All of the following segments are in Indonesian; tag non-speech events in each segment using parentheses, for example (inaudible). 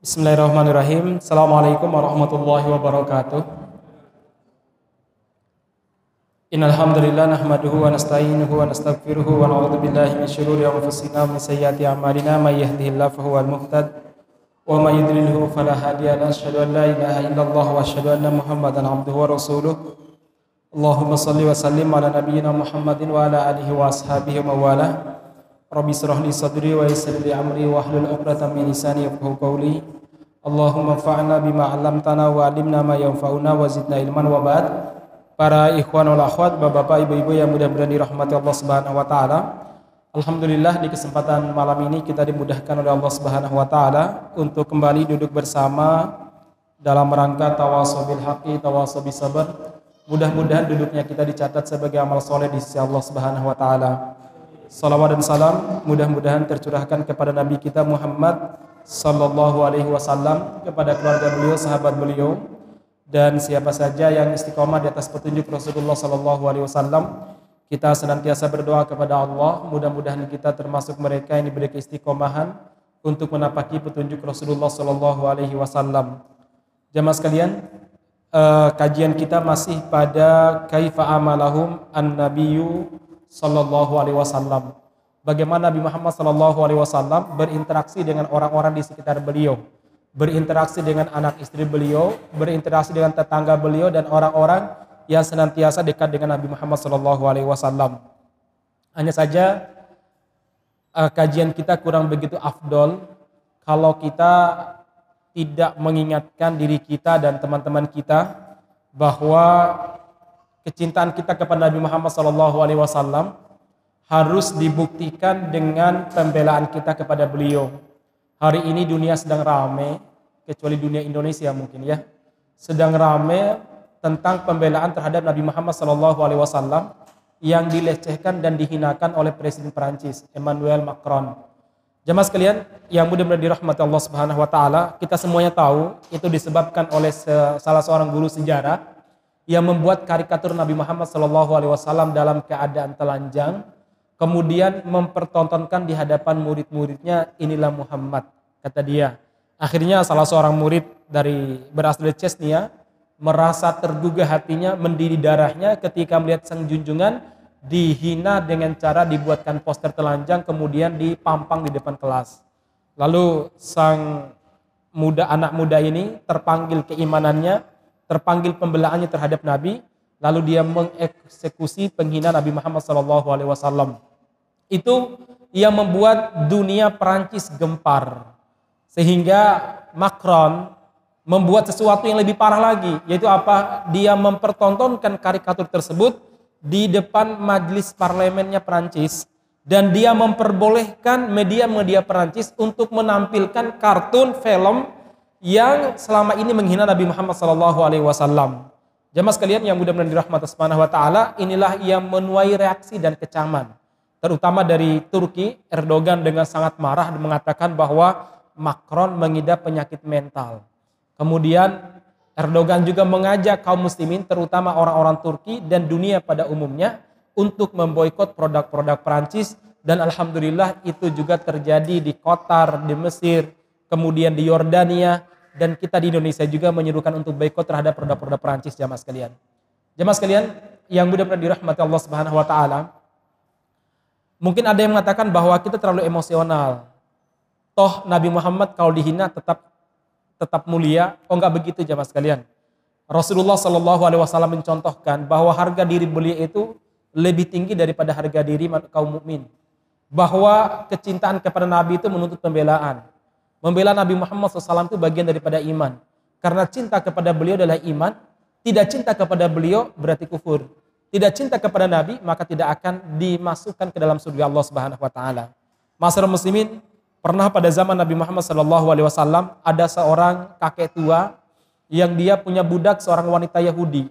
Bismillahirrahmanirrahim. Assalamualaikum warahmatullahi wabarakatuh. Innal hamdalillah nahmaduhu wa nasta'inuhu wa nastaghfiruhu wa na'udzu billahi min shururi anfusina wa min sayyiati a'malina may yahdihillahu fahuwal muhtad wa may yudlilhu fala hadiya lahu asyhadu an la ilaha illallah wa asyhadu anna muhammadan abduhu wa rasuluh. Allahumma salli wa sallim ala nabiyyina Muhammadin wa ala alihi wa ashabihi wa wala. Rabbi israh li sadri wa yassir li amri wa hlul 'uqdatam min lisani yafqahu qawli. Allahumma fa'na bima 'allamtana wa 'allimna ma yanfa'una wa zidna ilman wa ba'd. Para ikhwan wal akhwat, Bapak-bapak, Ibu-ibu yang mudah-mudahan dirahmati Allah Subhanahu wa taala. Alhamdulillah di kesempatan malam ini kita dimudahkan oleh Allah Subhanahu wa taala untuk kembali duduk bersama dalam rangka tawasobil haqi, tawasobil sabar. Mudah-mudahan duduknya kita dicatat sebagai amal soleh di sisi Allah Subhanahu wa taala. Salawat dan salam mudah-mudahan tercurahkan kepada Nabi kita Muhammad sallallahu alaihi wasallam kepada keluarga beliau, sahabat beliau dan siapa saja yang istiqomah di atas petunjuk Rasulullah sallallahu alaihi wasallam. Kita senantiasa berdoa kepada Allah, mudah-mudahan kita termasuk mereka yang diberi keistiqomahan untuk menapaki petunjuk Rasulullah sallallahu alaihi wasallam. Jamaah sekalian, uh, kajian kita masih pada kaifa amalahum an-nabiyyu sallallahu alaihi wasallam. Bagaimana Nabi Muhammad sallallahu alaihi wasallam berinteraksi dengan orang-orang di sekitar beliau berinteraksi dengan anak istri beliau, berinteraksi dengan tetangga beliau dan orang-orang yang senantiasa dekat dengan Nabi Muhammad Shallallahu Alaihi Wasallam. Hanya saja uh, kajian kita kurang begitu afdol kalau kita tidak mengingatkan diri kita dan teman-teman kita bahwa kecintaan kita kepada Nabi Muhammad Wasallam harus dibuktikan dengan pembelaan kita kepada beliau Hari ini dunia sedang rame, kecuali dunia Indonesia mungkin ya, sedang rame tentang pembelaan terhadap Nabi Muhammad SAW yang dilecehkan dan dihinakan oleh Presiden Perancis Emmanuel Macron. Jamaah sekalian yang mudah-mudahan dirahmati Allah Subhanahu wa taala, kita semuanya tahu itu disebabkan oleh salah seorang guru sejarah yang membuat karikatur Nabi Muhammad SAW dalam keadaan telanjang kemudian mempertontonkan di hadapan murid-muridnya inilah Muhammad kata dia. Akhirnya salah seorang murid dari berasal dari Chesnia merasa tergugah hatinya mendidih darahnya ketika melihat sang junjungan dihina dengan cara dibuatkan poster telanjang kemudian dipampang di depan kelas. Lalu sang muda anak muda ini terpanggil keimanannya terpanggil pembelaannya terhadap Nabi lalu dia mengeksekusi penghinaan Nabi Muhammad SAW itu yang membuat dunia Perancis gempar. Sehingga Macron membuat sesuatu yang lebih parah lagi, yaitu apa? Dia mempertontonkan karikatur tersebut di depan majelis parlemennya Perancis dan dia memperbolehkan media-media Perancis untuk menampilkan kartun film yang selama ini menghina Nabi Muhammad SAW. Jamaah sekalian yang mudah-mudahan dirahmati Subhanahu wa taala, inilah yang menuai reaksi dan kecaman terutama dari Turki, Erdogan dengan sangat marah mengatakan bahwa Macron mengidap penyakit mental. Kemudian Erdogan juga mengajak kaum muslimin terutama orang-orang Turki dan dunia pada umumnya untuk memboikot produk-produk Perancis dan alhamdulillah itu juga terjadi di Qatar, di Mesir, kemudian di Yordania dan kita di Indonesia juga menyerukan untuk boikot terhadap produk-produk Perancis jamaah sekalian. Jamaah sekalian yang mudah-mudahan dirahmati Allah Subhanahu wa taala, Mungkin ada yang mengatakan bahwa kita terlalu emosional. Toh Nabi Muhammad kalau dihina tetap tetap mulia. Oh enggak begitu jamaah sekalian. Rasulullah Shallallahu Alaihi Wasallam mencontohkan bahwa harga diri beliau itu lebih tinggi daripada harga diri kaum mukmin. Bahwa kecintaan kepada Nabi itu menuntut pembelaan. Membela Nabi Muhammad SAW itu bagian daripada iman. Karena cinta kepada beliau adalah iman. Tidak cinta kepada beliau berarti kufur tidak cinta kepada Nabi, maka tidak akan dimasukkan ke dalam surga Allah Subhanahu wa taala. Masyarakat muslimin, pernah pada zaman Nabi Muhammad sallallahu alaihi wasallam ada seorang kakek tua yang dia punya budak seorang wanita Yahudi.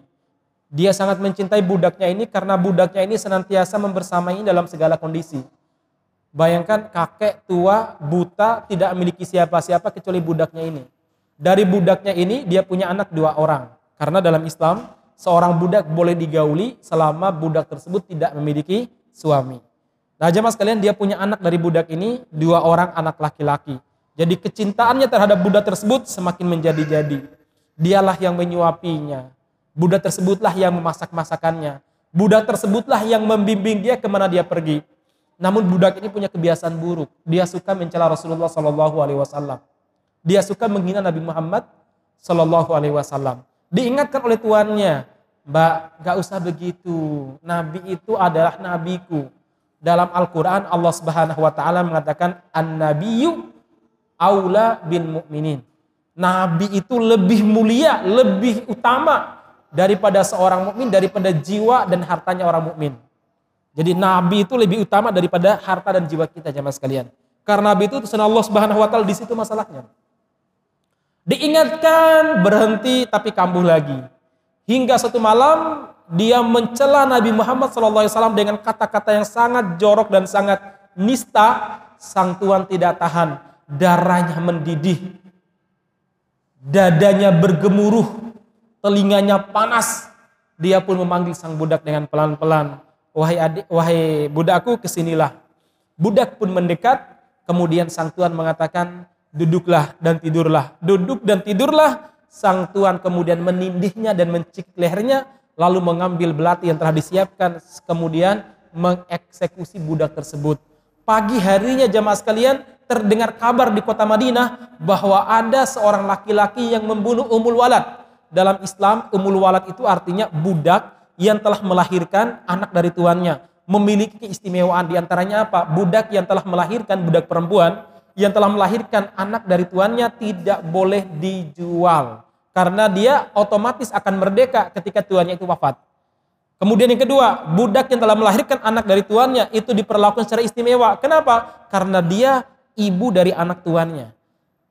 Dia sangat mencintai budaknya ini karena budaknya ini senantiasa membersamai dalam segala kondisi. Bayangkan kakek tua, buta, tidak memiliki siapa-siapa kecuali budaknya ini. Dari budaknya ini dia punya anak dua orang. Karena dalam Islam seorang budak boleh digauli selama budak tersebut tidak memiliki suami. Nah jemaah sekalian dia punya anak dari budak ini dua orang anak laki-laki. Jadi kecintaannya terhadap budak tersebut semakin menjadi-jadi. Dialah yang menyuapinya. Budak tersebutlah yang memasak masakannya. Budak tersebutlah yang membimbing dia ke mana dia pergi. Namun budak ini punya kebiasaan buruk. Dia suka mencela Rasulullah Shallallahu Alaihi Wasallam. Dia suka menghina Nabi Muhammad Shallallahu Alaihi Wasallam. Diingatkan oleh tuannya, Mbak, gak usah begitu. Nabi itu adalah nabiku. Dalam Al-Quran Allah Subhanahu Wa Taala mengatakan an Nabiyu aula bin mu'minin. Nabi itu lebih mulia, lebih utama daripada seorang mukmin, daripada jiwa dan hartanya orang mukmin. Jadi nabi itu lebih utama daripada harta dan jiwa kita jemaah sekalian. Karena nabi itu utusan Allah Subhanahu wa taala di situ masalahnya. Diingatkan berhenti tapi kambuh lagi. Hingga satu malam dia mencela Nabi Muhammad SAW dengan kata-kata yang sangat jorok dan sangat nista. Sang tuan tidak tahan, darahnya mendidih, dadanya bergemuruh, telinganya panas. Dia pun memanggil sang budak dengan pelan-pelan. Wahai adik, wahai budakku ke sinilah. Budak pun mendekat, kemudian sang tuan mengatakan, duduklah dan tidurlah. Duduk dan tidurlah. Sang tuan kemudian menindihnya dan mencik lehernya, lalu mengambil belati yang telah disiapkan, kemudian mengeksekusi budak tersebut. Pagi harinya jamaah sekalian, terdengar kabar di kota Madinah bahwa ada seorang laki-laki yang membunuh Umul Walad. Dalam Islam, Umul Walad itu artinya budak yang telah melahirkan anak dari tuannya. Memiliki keistimewaan di antaranya apa? Budak yang telah melahirkan budak perempuan yang telah melahirkan anak dari tuannya tidak boleh dijual. Karena dia otomatis akan merdeka ketika tuannya itu wafat. Kemudian yang kedua, budak yang telah melahirkan anak dari tuannya itu diperlakukan secara istimewa. Kenapa? Karena dia ibu dari anak tuannya.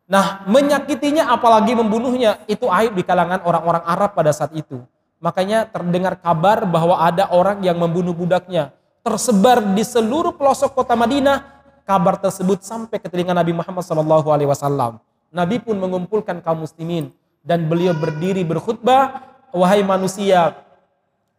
Nah, menyakitinya apalagi membunuhnya itu aib di kalangan orang-orang Arab pada saat itu. Makanya terdengar kabar bahwa ada orang yang membunuh budaknya. Tersebar di seluruh pelosok kota Madinah, kabar tersebut sampai ke telinga Nabi Muhammad SAW. Nabi pun mengumpulkan kaum muslimin dan beliau berdiri berkhutbah, wahai manusia,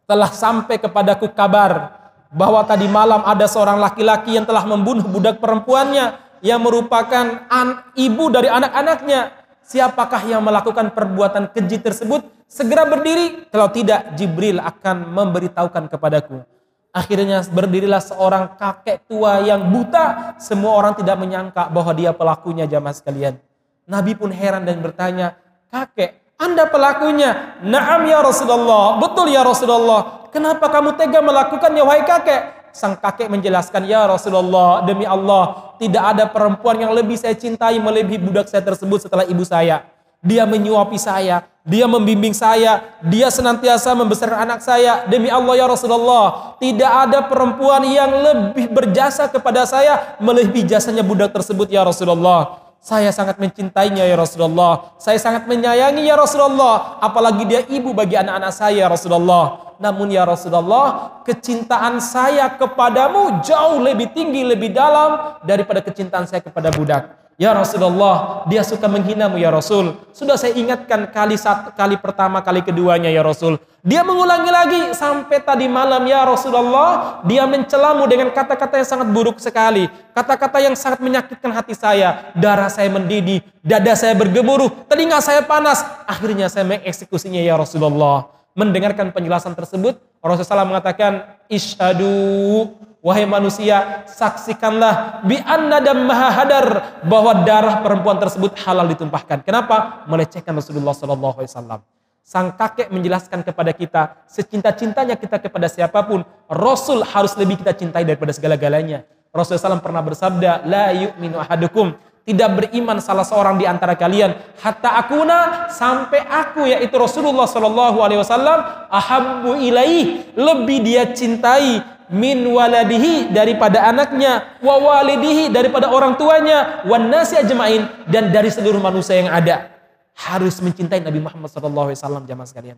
telah sampai kepadaku kabar bahwa tadi malam ada seorang laki-laki yang telah membunuh budak perempuannya yang merupakan an, ibu dari anak-anaknya. Siapakah yang melakukan perbuatan keji tersebut? Segera berdiri. Kalau tidak, Jibril akan memberitahukan kepadaku. Akhirnya berdirilah seorang kakek tua yang buta. Semua orang tidak menyangka bahwa dia pelakunya jamaah sekalian. Nabi pun heran dan bertanya, kakek, anda pelakunya? Naam ya Rasulullah. Betul ya Rasulullah. Kenapa kamu tega melakukannya wahai kakek? sang kakek menjelaskan, "Ya Rasulullah, demi Allah, tidak ada perempuan yang lebih saya cintai melebihi budak saya tersebut setelah ibu saya. Dia menyuapi saya, dia membimbing saya, dia senantiasa membesarkan anak saya. Demi Allah ya Rasulullah, tidak ada perempuan yang lebih berjasa kepada saya melebihi jasanya budak tersebut ya Rasulullah." Saya sangat mencintainya ya Rasulullah. Saya sangat menyayangi ya Rasulullah. Apalagi dia ibu bagi anak-anak saya ya Rasulullah. Namun ya Rasulullah, kecintaan saya kepadamu jauh lebih tinggi, lebih dalam daripada kecintaan saya kepada budak. Ya Rasulullah, dia suka menghinamu ya Rasul. Sudah saya ingatkan kali satu, kali pertama, kali keduanya ya Rasul. Dia mengulangi lagi sampai tadi malam ya Rasulullah. Dia mencelamu dengan kata-kata yang sangat buruk sekali. Kata-kata yang sangat menyakitkan hati saya. Darah saya mendidih, dada saya bergemuruh, telinga saya panas. Akhirnya saya mengeksekusinya ya Rasulullah. Mendengarkan penjelasan tersebut, Rasulullah mengatakan, Ishadu Wahai manusia, saksikanlah bi anna maha hadar bahwa darah perempuan tersebut halal ditumpahkan. Kenapa? Melecehkan Rasulullah sallallahu alaihi wasallam. Sang kakek menjelaskan kepada kita, secinta-cintanya kita kepada siapa pun, Rasul harus lebih kita cintai daripada segala-galanya. Rasulullah SAW pernah bersabda, La yu'minu ahadukum, tidak beriman salah seorang di antara kalian hatta akuna sampai aku yaitu Rasulullah Shallallahu alaihi wasallam ahabbu ilaih lebih dia cintai min waladihi daripada anaknya wa walidihi daripada orang tuanya wan nasi ajmain dan dari seluruh manusia yang ada. Harus mencintai Nabi Muhammad SAW jamaah sekalian.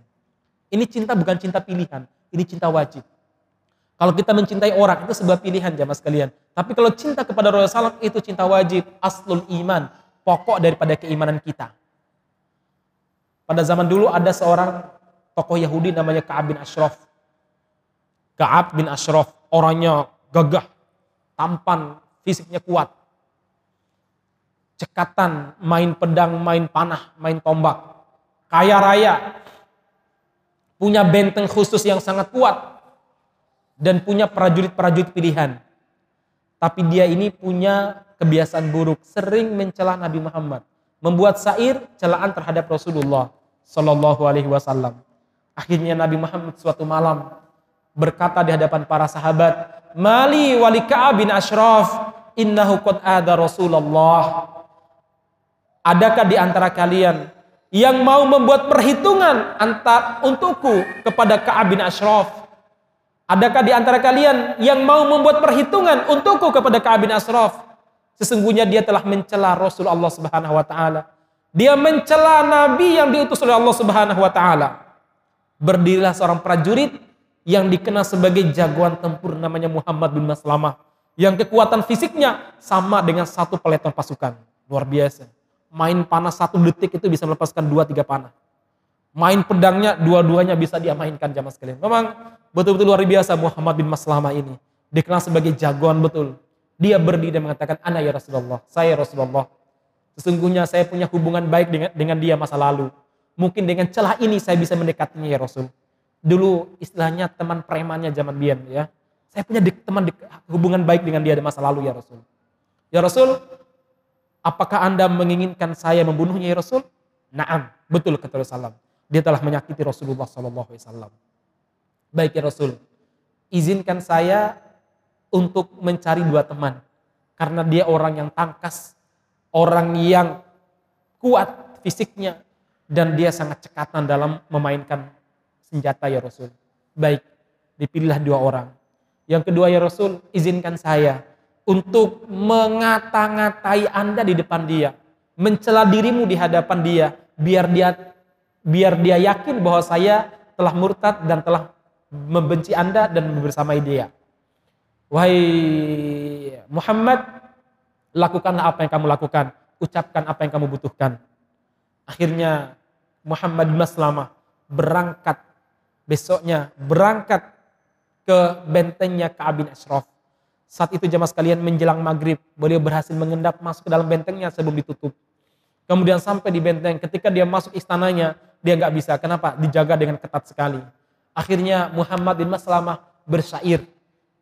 Ini cinta bukan cinta pilihan ini cinta wajib. Kalau kita mencintai orang itu sebuah pilihan jamaah sekalian. Tapi kalau cinta kepada Rasulullah SAW itu cinta wajib aslul iman pokok daripada keimanan kita. Pada zaman dulu ada seorang tokoh Yahudi namanya Ka'ab bin Ashraf Ka'ab bin Ashraf, orangnya gagah, tampan, fisiknya kuat. cekatan, main pedang, main panah, main tombak. Kaya raya. Punya benteng khusus yang sangat kuat. Dan punya prajurit-prajurit pilihan. Tapi dia ini punya kebiasaan buruk, sering mencela Nabi Muhammad, membuat sair celaan terhadap Rasulullah Shallallahu Alaihi Wasallam. Akhirnya Nabi Muhammad suatu malam berkata di hadapan para sahabat, Mali wali Ka'ab bin Ashraf, innahu qad ada Rasulullah. Adakah di antara kalian yang mau membuat perhitungan antar untukku kepada Ka'ab bin Ashraf? Adakah di antara kalian yang mau membuat perhitungan untukku kepada Ka'ab bin Ashraf? Sesungguhnya dia telah mencela Rasul Allah Subhanahu wa taala. Dia mencela nabi yang diutus oleh Allah Subhanahu wa taala. Berdirilah seorang prajurit yang dikenal sebagai jagoan tempur namanya Muhammad bin Maslamah. Yang kekuatan fisiknya sama dengan satu peleton pasukan. Luar biasa. Main panah satu detik itu bisa melepaskan dua tiga panah. Main pedangnya dua-duanya bisa dia mainkan jamaah sekalian. Memang betul-betul luar biasa Muhammad bin Maslamah ini. Dikenal sebagai jagoan betul. Dia berdiri dan mengatakan, Ana ya Rasulullah, saya Rasulullah. Sesungguhnya saya punya hubungan baik dengan, dengan dia masa lalu. Mungkin dengan celah ini saya bisa mendekatinya ya Rasul dulu istilahnya teman premannya zaman biyen ya. Saya punya di, teman di, hubungan baik dengan dia di masa lalu ya Rasul. Ya Rasul, apakah Anda menginginkan saya membunuhnya ya Rasul? Naam, betul kata Rasulullah. Dia telah menyakiti Rasulullah sallallahu alaihi. Baik ya Rasul, izinkan saya untuk mencari dua teman karena dia orang yang tangkas, orang yang kuat fisiknya dan dia sangat cekatan dalam memainkan senjata ya Rasul. Baik, dipilihlah dua orang. Yang kedua ya Rasul, izinkan saya untuk mengata-ngatai Anda di depan dia, mencela dirimu di hadapan dia, biar dia biar dia yakin bahwa saya telah murtad dan telah membenci Anda dan bersamai dia. Wahai Muhammad, lakukanlah apa yang kamu lakukan, ucapkan apa yang kamu butuhkan. Akhirnya Muhammad bin Maslamah berangkat besoknya berangkat ke bentengnya Ka'ab bin Ashraf. Saat itu jamaah sekalian menjelang maghrib, beliau berhasil mengendap masuk ke dalam bentengnya sebelum ditutup. Kemudian sampai di benteng, ketika dia masuk istananya, dia nggak bisa. Kenapa? Dijaga dengan ketat sekali. Akhirnya Muhammad bin Maslamah bersyair.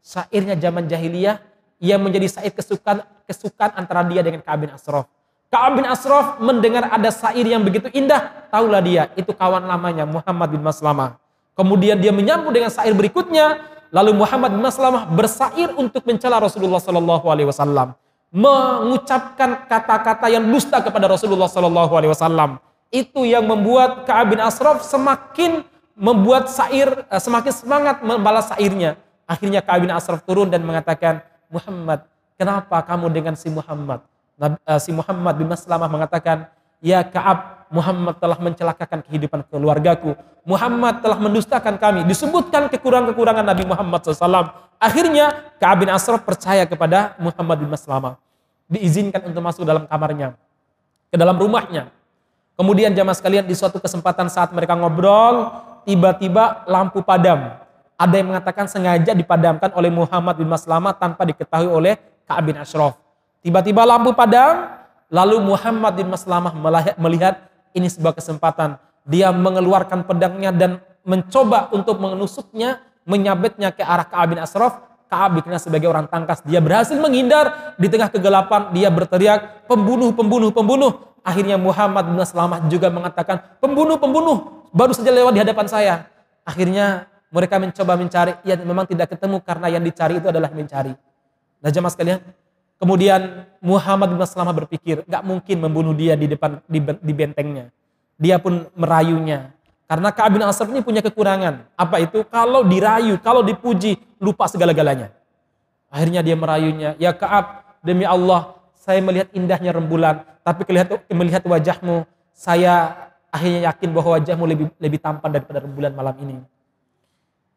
Syairnya zaman jahiliyah, ia menjadi syair kesukaan kesukaan antara dia dengan Ka'ab bin Ashraf. Ka'ab bin Ashraf mendengar ada syair yang begitu indah, tahulah dia, itu kawan lamanya Muhammad bin Maslamah. Kemudian dia menyambung dengan syair berikutnya. Lalu Muhammad bin Maslamah bersair untuk mencela Rasulullah Sallallahu Alaihi Wasallam, mengucapkan kata-kata yang dusta kepada Rasulullah Sallallahu Alaihi Wasallam. Itu yang membuat Ka'ab bin Asraf semakin membuat syair eh, semakin semangat membalas syairnya. Akhirnya Ka'ab bin Asraf turun dan mengatakan, Muhammad, kenapa kamu dengan si Muhammad? Eh, si Muhammad bin Maslamah mengatakan, Ya Ka'ab, Muhammad telah mencelakakan kehidupan keluargaku. Muhammad telah mendustakan kami. Disebutkan kekurangan-kekurangan Nabi Muhammad SAW. Akhirnya Ka'ab bin Asraf percaya kepada Muhammad bin Maslamah. Diizinkan untuk masuk dalam kamarnya. Ke dalam rumahnya. Kemudian jamaah sekalian di suatu kesempatan saat mereka ngobrol, tiba-tiba lampu padam. Ada yang mengatakan sengaja dipadamkan oleh Muhammad bin Maslamah tanpa diketahui oleh Ka'ab bin Ashraf. Tiba-tiba lampu padam, Lalu Muhammad bin Maslamah melihat ini sebuah kesempatan. Dia mengeluarkan pedangnya dan mencoba untuk menusuknya, menyabetnya ke arah Ka'ab bin Asraf. Ka'ab dikenal sebagai orang tangkas. Dia berhasil menghindar di tengah kegelapan. Dia berteriak, pembunuh, pembunuh, pembunuh. Akhirnya Muhammad bin Maslamah juga mengatakan, pembunuh, pembunuh. Baru saja lewat di hadapan saya. Akhirnya mereka mencoba mencari. Ya memang tidak ketemu karena yang dicari itu adalah mencari. Nah jemaah sekalian, Kemudian Muhammad bin Maslamah berpikir, gak mungkin membunuh dia di depan di, di bentengnya. Dia pun merayunya. Karena Ka'ab bin Ashraf ini punya kekurangan. Apa itu? Kalau dirayu, kalau dipuji, lupa segala-galanya. Akhirnya dia merayunya, ya Ka'ab, demi Allah, saya melihat indahnya rembulan, tapi melihat, melihat wajahmu, saya akhirnya yakin bahwa wajahmu lebih lebih tampan daripada rembulan malam ini.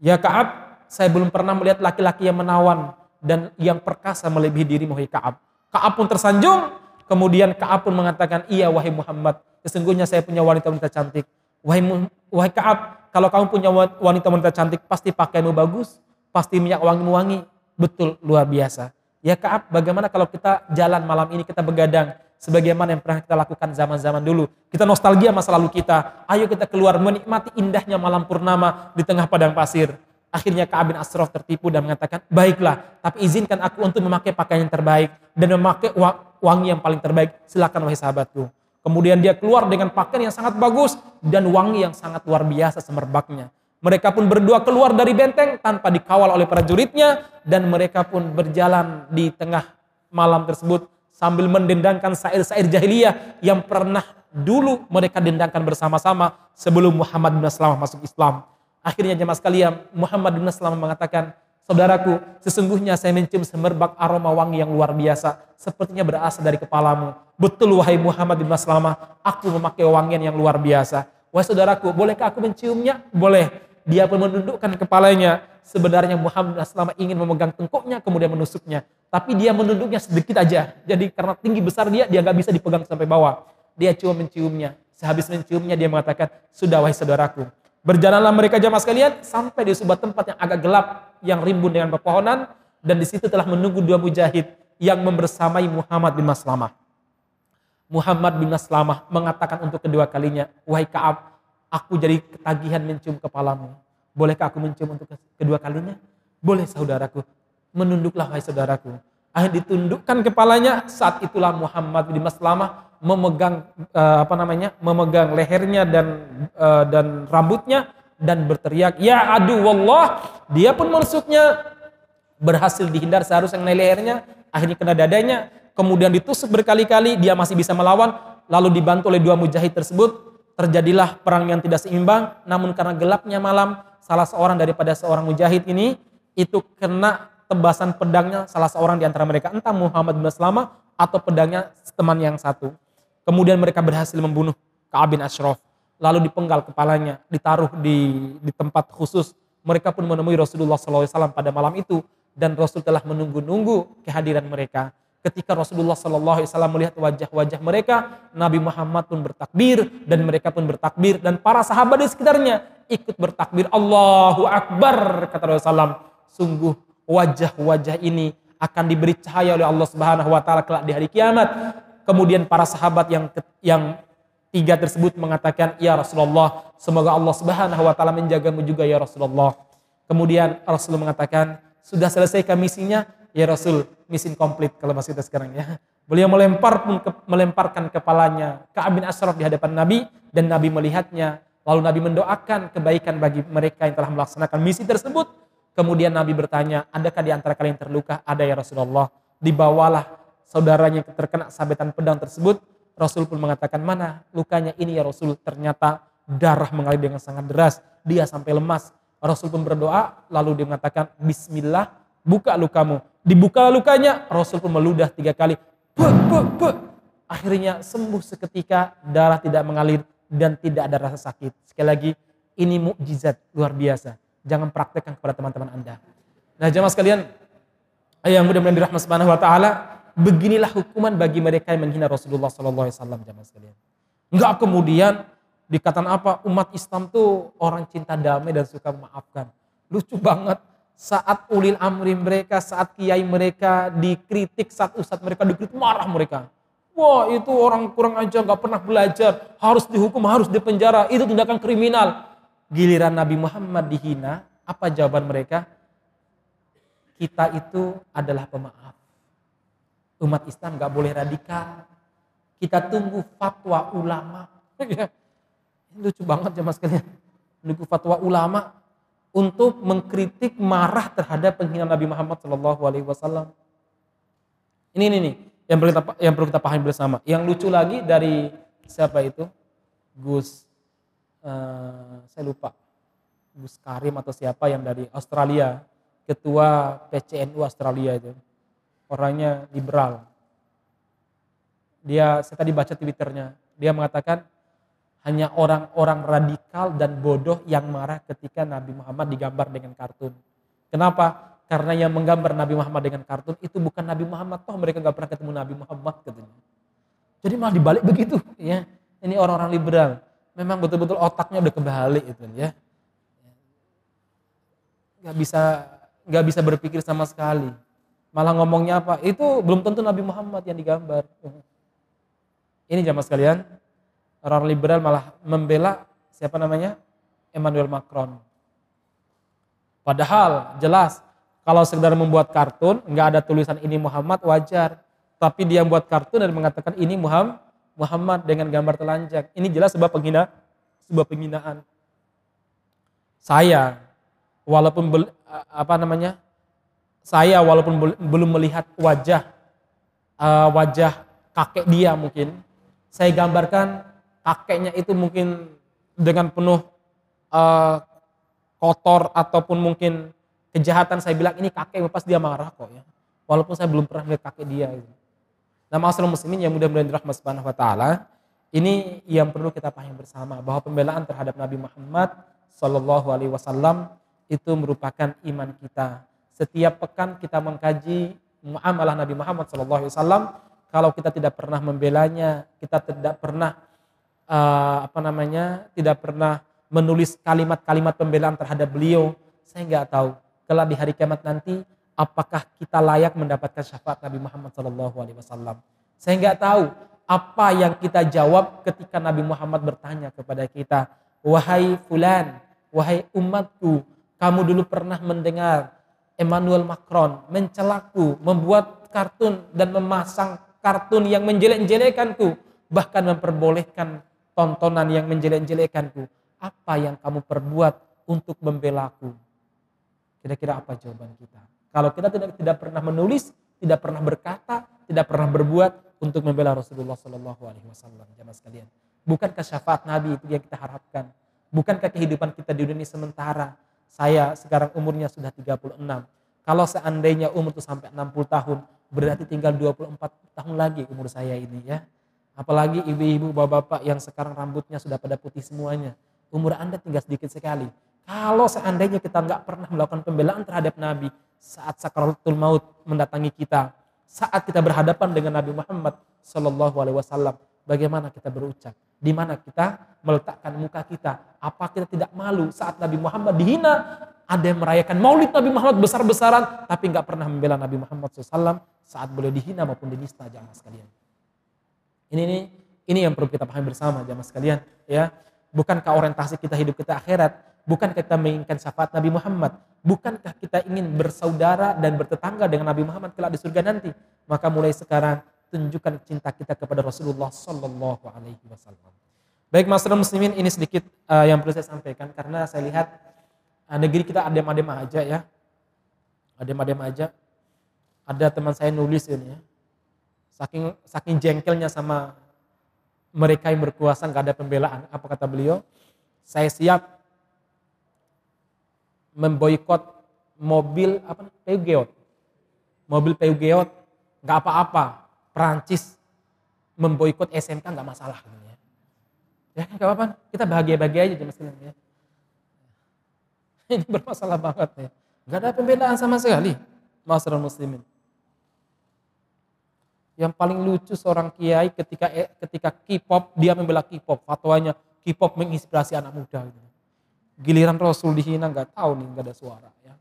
Ya Ka'ab, saya belum pernah melihat laki-laki yang menawan, dan yang perkasa melebihi diri wahai Ka'ab. Ka'ab pun tersanjung, kemudian Ka'ab pun mengatakan, iya wahai Muhammad, sesungguhnya saya punya wanita-wanita cantik. Wahai, wahai Ka'ab, kalau kamu punya wanita-wanita cantik, pasti pakaimu bagus, pasti minyak wangimu wangi. Betul, luar biasa. Ya Ka'ab, bagaimana kalau kita jalan malam ini, kita begadang, sebagaimana yang pernah kita lakukan zaman-zaman dulu. Kita nostalgia masa lalu kita. Ayo kita keluar menikmati indahnya malam purnama di tengah padang pasir. Akhirnya Ka'ab bin Ashraf tertipu dan mengatakan, baiklah, tapi izinkan aku untuk memakai pakaian yang terbaik dan memakai wangi yang paling terbaik. Silakan wahai sahabatku. Kemudian dia keluar dengan pakaian yang sangat bagus dan wangi yang sangat luar biasa semerbaknya. Mereka pun berdua keluar dari benteng tanpa dikawal oleh prajuritnya dan mereka pun berjalan di tengah malam tersebut sambil mendendangkan sair-sair jahiliyah yang pernah dulu mereka dendangkan bersama-sama sebelum Muhammad bin Salamah masuk Islam. Akhirnya jemaah sekalian, Muhammad bin Salamah mengatakan, Saudaraku, sesungguhnya saya mencium semerbak aroma wangi yang luar biasa. Sepertinya berasal dari kepalamu. Betul wahai Muhammad bin Salamah, aku memakai wangian yang luar biasa. Wahai saudaraku, bolehkah aku menciumnya? Boleh. Dia pun menundukkan kepalanya. Sebenarnya Muhammad bin Salamah ingin memegang tengkuknya, kemudian menusuknya. Tapi dia menunduknya sedikit aja. Jadi karena tinggi besar dia, dia nggak bisa dipegang sampai bawah. Dia cuma menciumnya. Sehabis menciumnya, dia mengatakan, sudah wahai saudaraku, Berjalanlah mereka jamaah sekalian sampai di sebuah tempat yang agak gelap yang rimbun dengan pepohonan dan di situ telah menunggu dua mujahid yang membersamai Muhammad bin Maslamah. Muhammad bin Maslamah mengatakan untuk kedua kalinya, "Wahai Ka'ab, aku jadi ketagihan mencium kepalamu. Bolehkah aku mencium untuk kedua kalinya?" "Boleh, saudaraku." Menunduklah wahai saudaraku. Akhirnya ditundukkan kepalanya, saat itulah Muhammad bin Maslamah memegang uh, apa namanya memegang lehernya dan uh, dan rambutnya dan berteriak ya adu wallah. Dia pun menusuknya berhasil dihindar seharusnya mengenai lehernya akhirnya kena dadanya kemudian ditusuk berkali-kali dia masih bisa melawan. Lalu dibantu oleh dua mujahid tersebut. Terjadilah perang yang tidak seimbang. Namun karena gelapnya malam salah seorang daripada seorang mujahid ini itu kena tebasan pedangnya salah seorang di antara mereka entah Muhammad bin Salama atau pedangnya teman yang satu Kemudian mereka berhasil membunuh Ka'ab bin Ashraf. Lalu dipenggal kepalanya, ditaruh di, di tempat khusus. Mereka pun menemui Rasulullah SAW pada malam itu. Dan Rasul telah menunggu-nunggu kehadiran mereka. Ketika Rasulullah SAW melihat wajah-wajah mereka, Nabi Muhammad pun bertakbir dan mereka pun bertakbir dan para sahabat di sekitarnya ikut bertakbir Allahu Akbar kata Rasulullah sungguh wajah-wajah ini akan diberi cahaya oleh Allah Subhanahu wa taala kelak di hari kiamat Kemudian para sahabat yang yang tiga tersebut mengatakan, "Ya Rasulullah, semoga Allah Subhanahu wa taala menjagamu juga ya Rasulullah." Kemudian Rasul mengatakan, "Sudah selesai misinya?" Ya Rasul, misi komplit kalau masih kita sekarang ya. Beliau melempar ke, melemparkan kepalanya ke Abin Ashraf di hadapan Nabi dan Nabi melihatnya. Lalu Nabi mendoakan kebaikan bagi mereka yang telah melaksanakan misi tersebut. Kemudian Nabi bertanya, adakah di antara kalian terluka? Ada ya Rasulullah. Dibawalah saudaranya terkena sabetan pedang tersebut, Rasul pun mengatakan, mana lukanya ini ya Rasul? Ternyata darah mengalir dengan sangat deras. Dia sampai lemas. Rasul pun berdoa, lalu dia mengatakan, Bismillah, buka lukamu. Dibuka lukanya, Rasul pun meludah tiga kali. Be, be, be. Akhirnya sembuh seketika, darah tidak mengalir dan tidak ada rasa sakit. Sekali lagi, ini mukjizat luar biasa. Jangan praktekkan kepada teman-teman Anda. Nah, jemaah sekalian, yang mudah-mudahan dirahmati Subhanahu wa taala, beginilah hukuman bagi mereka yang menghina Rasulullah Sallallahu Alaihi Wasallam jamaah sekalian. Enggak kemudian dikatakan apa umat Islam tuh orang cinta damai dan suka memaafkan. Lucu banget saat ulil amri mereka, saat kiai mereka dikritik, saat ustadz mereka dikritik marah mereka. Wah itu orang kurang aja nggak pernah belajar, harus dihukum, harus dipenjara, itu tindakan kriminal. Giliran Nabi Muhammad dihina, apa jawaban mereka? Kita itu adalah pemaaf umat Islam nggak boleh radikal. Kita tunggu fatwa ulama. Ya. (laughs) Lucu banget jemaah sekalian. Tunggu fatwa ulama untuk mengkritik marah terhadap penghinaan Nabi Muhammad Shallallahu Alaihi Wasallam. Ini ini nih yang perlu kita pahami bersama. Yang lucu lagi dari siapa itu Gus uh, saya lupa Gus Karim atau siapa yang dari Australia ketua PCNU Australia itu orangnya liberal. Dia, saya tadi baca twitternya, dia mengatakan hanya orang-orang radikal dan bodoh yang marah ketika Nabi Muhammad digambar dengan kartun. Kenapa? Karena yang menggambar Nabi Muhammad dengan kartun itu bukan Nabi Muhammad, toh mereka nggak pernah ketemu Nabi Muhammad katanya. Jadi malah dibalik begitu, ya. Ini orang-orang liberal, memang betul-betul otaknya udah kebalik itu, ya. Gak bisa nggak bisa berpikir sama sekali. Malah ngomongnya apa? Itu belum tentu Nabi Muhammad yang digambar. Ini jamaah sekalian, orang liberal malah membela siapa namanya? Emmanuel Macron. Padahal jelas kalau sekedar membuat kartun nggak ada tulisan ini Muhammad wajar, tapi dia membuat kartun dan mengatakan ini Muhammad Muhammad dengan gambar telanjang. Ini jelas sebuah penghina, sebuah penghinaan. Saya walaupun bel, apa namanya? Saya walaupun belum melihat wajah uh, wajah kakek dia mungkin, saya gambarkan kakeknya itu mungkin dengan penuh uh, kotor ataupun mungkin kejahatan saya bilang ini kakek pas dia marah kok ya walaupun saya belum pernah melihat kakek dia gitu. Nah masalah muslimin yang mudah-mudahan dirahmat subhanahu wa ta'ala ini yang perlu kita pahami bersama bahwa pembelaan terhadap Nabi Muhammad Sallallahu Alaihi Wasallam itu merupakan iman kita. Setiap pekan kita mengkaji muamalah Nabi Muhammad Sallallahu Alaihi Wasallam. Kalau kita tidak pernah membelanya, kita tidak pernah uh, apa namanya, tidak pernah menulis kalimat-kalimat pembelaan terhadap beliau, saya nggak tahu. Kelak di hari kiamat nanti, apakah kita layak mendapatkan syafaat Nabi Muhammad SAW? Saya nggak tahu apa yang kita jawab ketika Nabi Muhammad bertanya kepada kita, wahai fulan, wahai umatku, kamu dulu pernah mendengar Emmanuel Macron mencelaku, membuat kartun dan memasang kartun yang menjelek-jelekanku, bahkan memperbolehkan tontonan yang menjelek-jelekanku apa yang kamu perbuat untuk membelaku? Kira-kira apa jawaban kita? Kalau kita tidak tidak pernah menulis, tidak pernah berkata, tidak pernah berbuat untuk membela Rasulullah Shallallahu Alaihi Wasallam, jamaah sekalian. Bukankah syafaat Nabi itu yang kita harapkan? Bukankah kehidupan kita di dunia sementara? Saya sekarang umurnya sudah 36. Kalau seandainya umur itu sampai 60 tahun, berarti tinggal 24 tahun lagi umur saya ini ya. Apalagi ibu-ibu, bapak-bapak yang sekarang rambutnya sudah pada putih semuanya umur Anda tinggal sedikit sekali. Kalau seandainya kita nggak pernah melakukan pembelaan terhadap Nabi saat sakaratul maut mendatangi kita, saat kita berhadapan dengan Nabi Muhammad Shallallahu Alaihi Wasallam, bagaimana kita berucap? Di mana kita meletakkan muka kita? Apa kita tidak malu saat Nabi Muhammad dihina? Ada yang merayakan Maulid Nabi Muhammad besar-besaran, tapi nggak pernah membela Nabi Muhammad SAW saat boleh dihina maupun dinista jamaah sekalian. Ini ini ini yang perlu kita pahami bersama jamaah sekalian, ya. Bukankah orientasi kita hidup kita akhirat? Bukankah kita menginginkan syafaat Nabi Muhammad? Bukankah kita ingin bersaudara dan bertetangga dengan Nabi Muhammad kelak di surga nanti? Maka mulai sekarang tunjukkan cinta kita kepada Rasulullah Sallallahu Alaihi Wasallam. Baik masyarakat muslimin ini sedikit uh, yang perlu saya sampaikan karena saya lihat uh, negeri kita adem-adem aja ya. Adem-adem aja. Ada teman saya nulis ini ya. Saking saking jengkelnya sama mereka yang berkuasa nggak ada pembelaan. Apa kata beliau? Saya siap memboikot mobil apa Peugeot. Mobil Peugeot nggak apa-apa. Perancis memboikot SMK nggak masalah. Ya, nggak apa-apa. Kita bahagia-bahagia aja sekalian ya. (laughs) Ini bermasalah banget ya. Nggak ada pembelaan sama sekali. Masyarakat muslimin. Yang paling lucu seorang kiai ketika eh, ketika K-pop dia membela K-pop, fatwanya K-pop menginspirasi anak muda. Gitu. Giliran Rasul dihina nggak tahu nih nggak ada suara. Ya.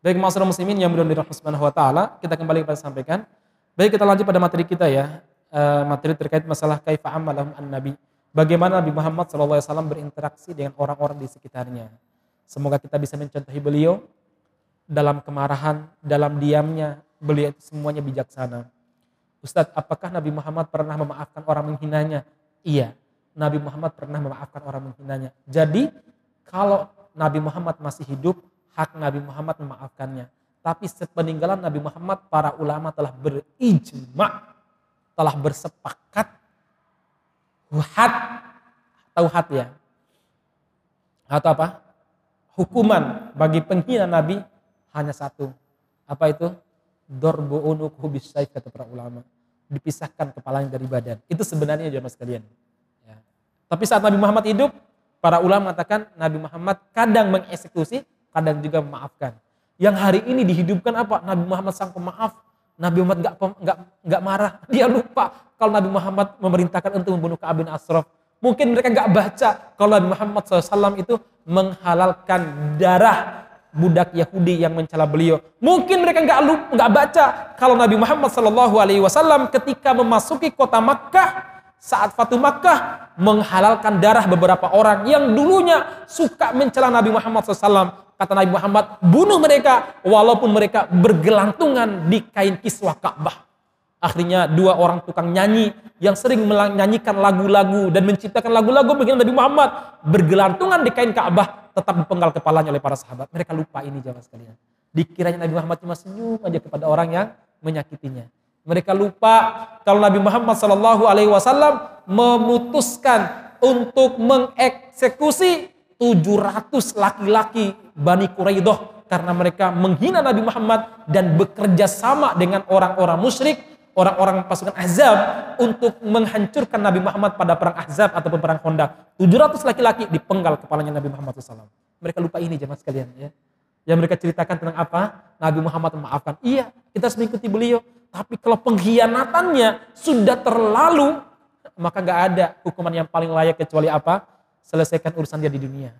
Baik masalah muslimin yang mudah dirahmati subhanahu wa taala, kita kembali kepada sampaikan. Baik kita lanjut pada materi kita ya, uh, materi terkait masalah kaifa amalahum an nabi. Bagaimana Nabi Muhammad SAW berinteraksi dengan orang-orang di sekitarnya. Semoga kita bisa mencontohi beliau dalam kemarahan, dalam diamnya, beliau itu semuanya bijaksana Ustadz, apakah Nabi Muhammad pernah memaafkan orang menghinanya? Iya, Nabi Muhammad pernah memaafkan orang menghinanya. Jadi, kalau Nabi Muhammad masih hidup, hak Nabi Muhammad memaafkannya. Tapi sepeninggalan Nabi Muhammad, para ulama telah berijma, telah bersepakat, had, tahu had ya? Atau apa? Hukuman bagi penghina Nabi hanya satu. Apa itu? Dorbu unuk hubis kata para ulama dipisahkan kepalanya dari badan. Itu sebenarnya jamaah sekalian. Ya. Tapi saat Nabi Muhammad hidup, para ulama mengatakan Nabi Muhammad kadang mengeksekusi, kadang juga memaafkan. Yang hari ini dihidupkan apa? Nabi Muhammad sang pemaaf. Nabi Muhammad nggak nggak nggak marah. (laughs) Dia lupa kalau Nabi Muhammad memerintahkan untuk membunuh Ka'ab bin Ashraf. Mungkin mereka nggak baca kalau Nabi Muhammad SAW itu menghalalkan darah budak Yahudi yang mencela beliau. Mungkin mereka nggak nggak baca kalau Nabi Muhammad Wasallam ketika memasuki kota Makkah saat Fatu Makkah menghalalkan darah beberapa orang yang dulunya suka mencela Nabi Muhammad SAW. Kata Nabi Muhammad, bunuh mereka walaupun mereka bergelantungan di kain kiswah Ka'bah. Akhirnya dua orang tukang nyanyi yang sering menyanyikan lagu-lagu dan menciptakan lagu-lagu bagi Nabi Muhammad bergelantungan di kain Ka'bah tetap dipenggal kepalanya oleh para sahabat. Mereka lupa ini jamaah sekalian. Dikiranya Nabi Muhammad cuma senyum aja kepada orang yang menyakitinya. Mereka lupa kalau Nabi Muhammad Shallallahu Alaihi Wasallam memutuskan untuk mengeksekusi 700 laki-laki Bani Quraidah karena mereka menghina Nabi Muhammad dan bekerja sama dengan orang-orang musyrik, orang-orang pasukan Ahzab untuk menghancurkan Nabi Muhammad pada perang Ahzab ataupun perang Khandaq. 700 laki-laki dipenggal kepalanya Nabi Muhammad SAW. Mereka lupa ini jemaah sekalian ya. Yang mereka ceritakan tentang apa? Nabi Muhammad memaafkan. Iya, kita harus mengikuti beliau. Tapi kalau pengkhianatannya sudah terlalu, maka nggak ada hukuman yang paling layak kecuali apa? Selesaikan urusan dia di dunia.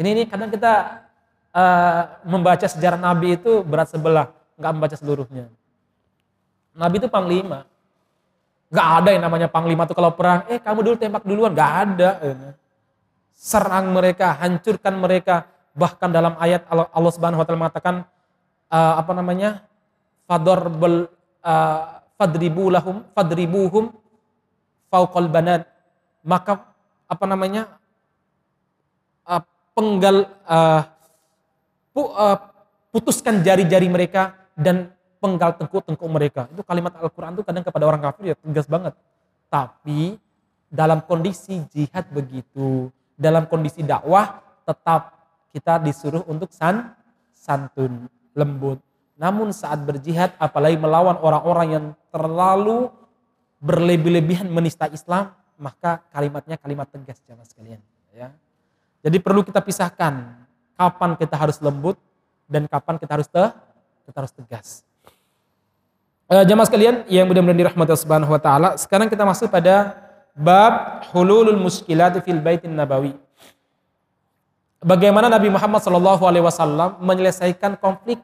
Ini ini kadang kita uh, membaca sejarah Nabi itu berat sebelah, nggak membaca seluruhnya. Nabi itu panglima. Nggak ada yang namanya panglima tuh kalau perang, eh kamu dulu tembak duluan, nggak ada. Serang mereka, hancurkan mereka, Bahkan dalam ayat Allah Subhanahu wa taala mengatakan uh, apa namanya? Fador bel uh, fadribu lahum fadribuhum fauqal banat. Maka apa namanya? Uh, penggal uh, putuskan jari-jari mereka dan penggal tengkuk-tengkuk mereka. Itu kalimat Al-Qur'an itu kadang kepada orang kafir ya tegas banget. Tapi dalam kondisi jihad begitu, dalam kondisi dakwah tetap kita disuruh untuk san, santun, lembut. Namun saat berjihad, apalagi melawan orang-orang yang terlalu berlebih-lebihan menista Islam, maka kalimatnya kalimat tegas jamaah sekalian. Ya. Jadi perlu kita pisahkan kapan kita harus lembut dan kapan kita harus te, kita harus tegas. E, jamaah sekalian yang mudah-mudahan dirahmati Allah Subhanahu wa taala, sekarang kita masuk pada bab hululul muskilat fil baitin nabawi bagaimana Nabi Muhammad SAW menyelesaikan konflik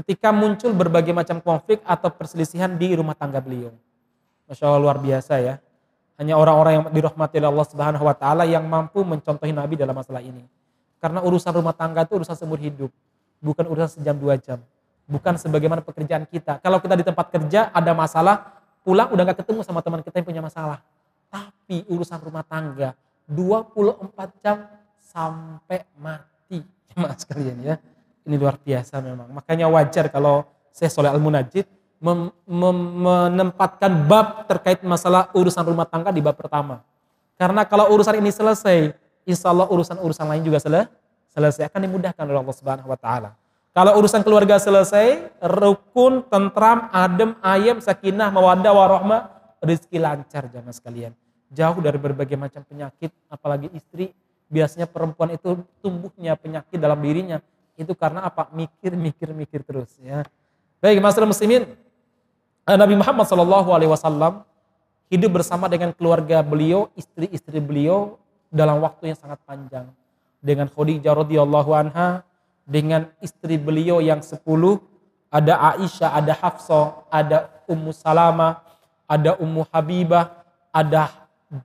ketika muncul berbagai macam konflik atau perselisihan di rumah tangga beliau. Masya Allah luar biasa ya. Hanya orang-orang yang dirahmati oleh Allah Subhanahu Wa Taala yang mampu mencontohi Nabi dalam masalah ini. Karena urusan rumah tangga itu urusan seumur hidup, bukan urusan sejam dua jam, bukan sebagaimana pekerjaan kita. Kalau kita di tempat kerja ada masalah, pulang udah gak ketemu sama teman kita yang punya masalah. Tapi urusan rumah tangga 24 jam sampai mati. (laughs) Mas sekalian ya. Ini luar biasa memang. Makanya wajar kalau saya Soleh Al-Munajid menempatkan bab terkait masalah urusan rumah tangga di bab pertama. Karena kalau urusan ini selesai, insya Allah urusan-urusan lain juga selesai, selesai akan dimudahkan oleh Allah Subhanahu Wa Taala. Kalau urusan keluarga selesai, rukun, tentram, adem, ayam, sakinah, mawadah, warohmah, rezeki lancar jangan sekalian. Jauh dari berbagai macam penyakit, apalagi istri biasanya perempuan itu tumbuhnya penyakit dalam dirinya itu karena apa? Mikir, mikir, mikir terus ya. Baik, masalah muslimin, eh, Nabi Muhammad SAW hidup bersama dengan keluarga beliau, istri-istri beliau dalam waktu yang sangat panjang. Dengan Khadijah radhiyallahu anha, dengan istri beliau yang sepuluh, ada Aisyah, ada Hafsah, ada Ummu Salama, ada Ummu Habibah, ada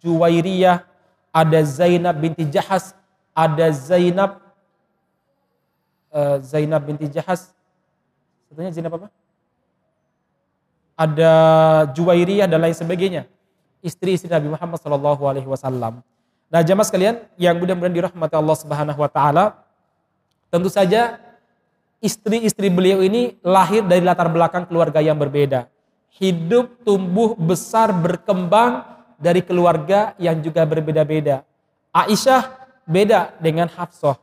Juwairiyah, ada Zainab binti Jahas, ada Zainab uh, Zainab binti Jahas. Satunya Zainab apa? Ada Juwairiyah dan lain sebagainya. Istri-istri Nabi Muhammad Shallallahu alaihi wasallam. Nah, jamaah sekalian yang mudah-mudahan dirahmati Allah Subhanahu wa taala, tentu saja istri-istri beliau ini lahir dari latar belakang keluarga yang berbeda. Hidup, tumbuh, besar, berkembang dari keluarga yang juga berbeda-beda. Aisyah beda dengan Hafsah.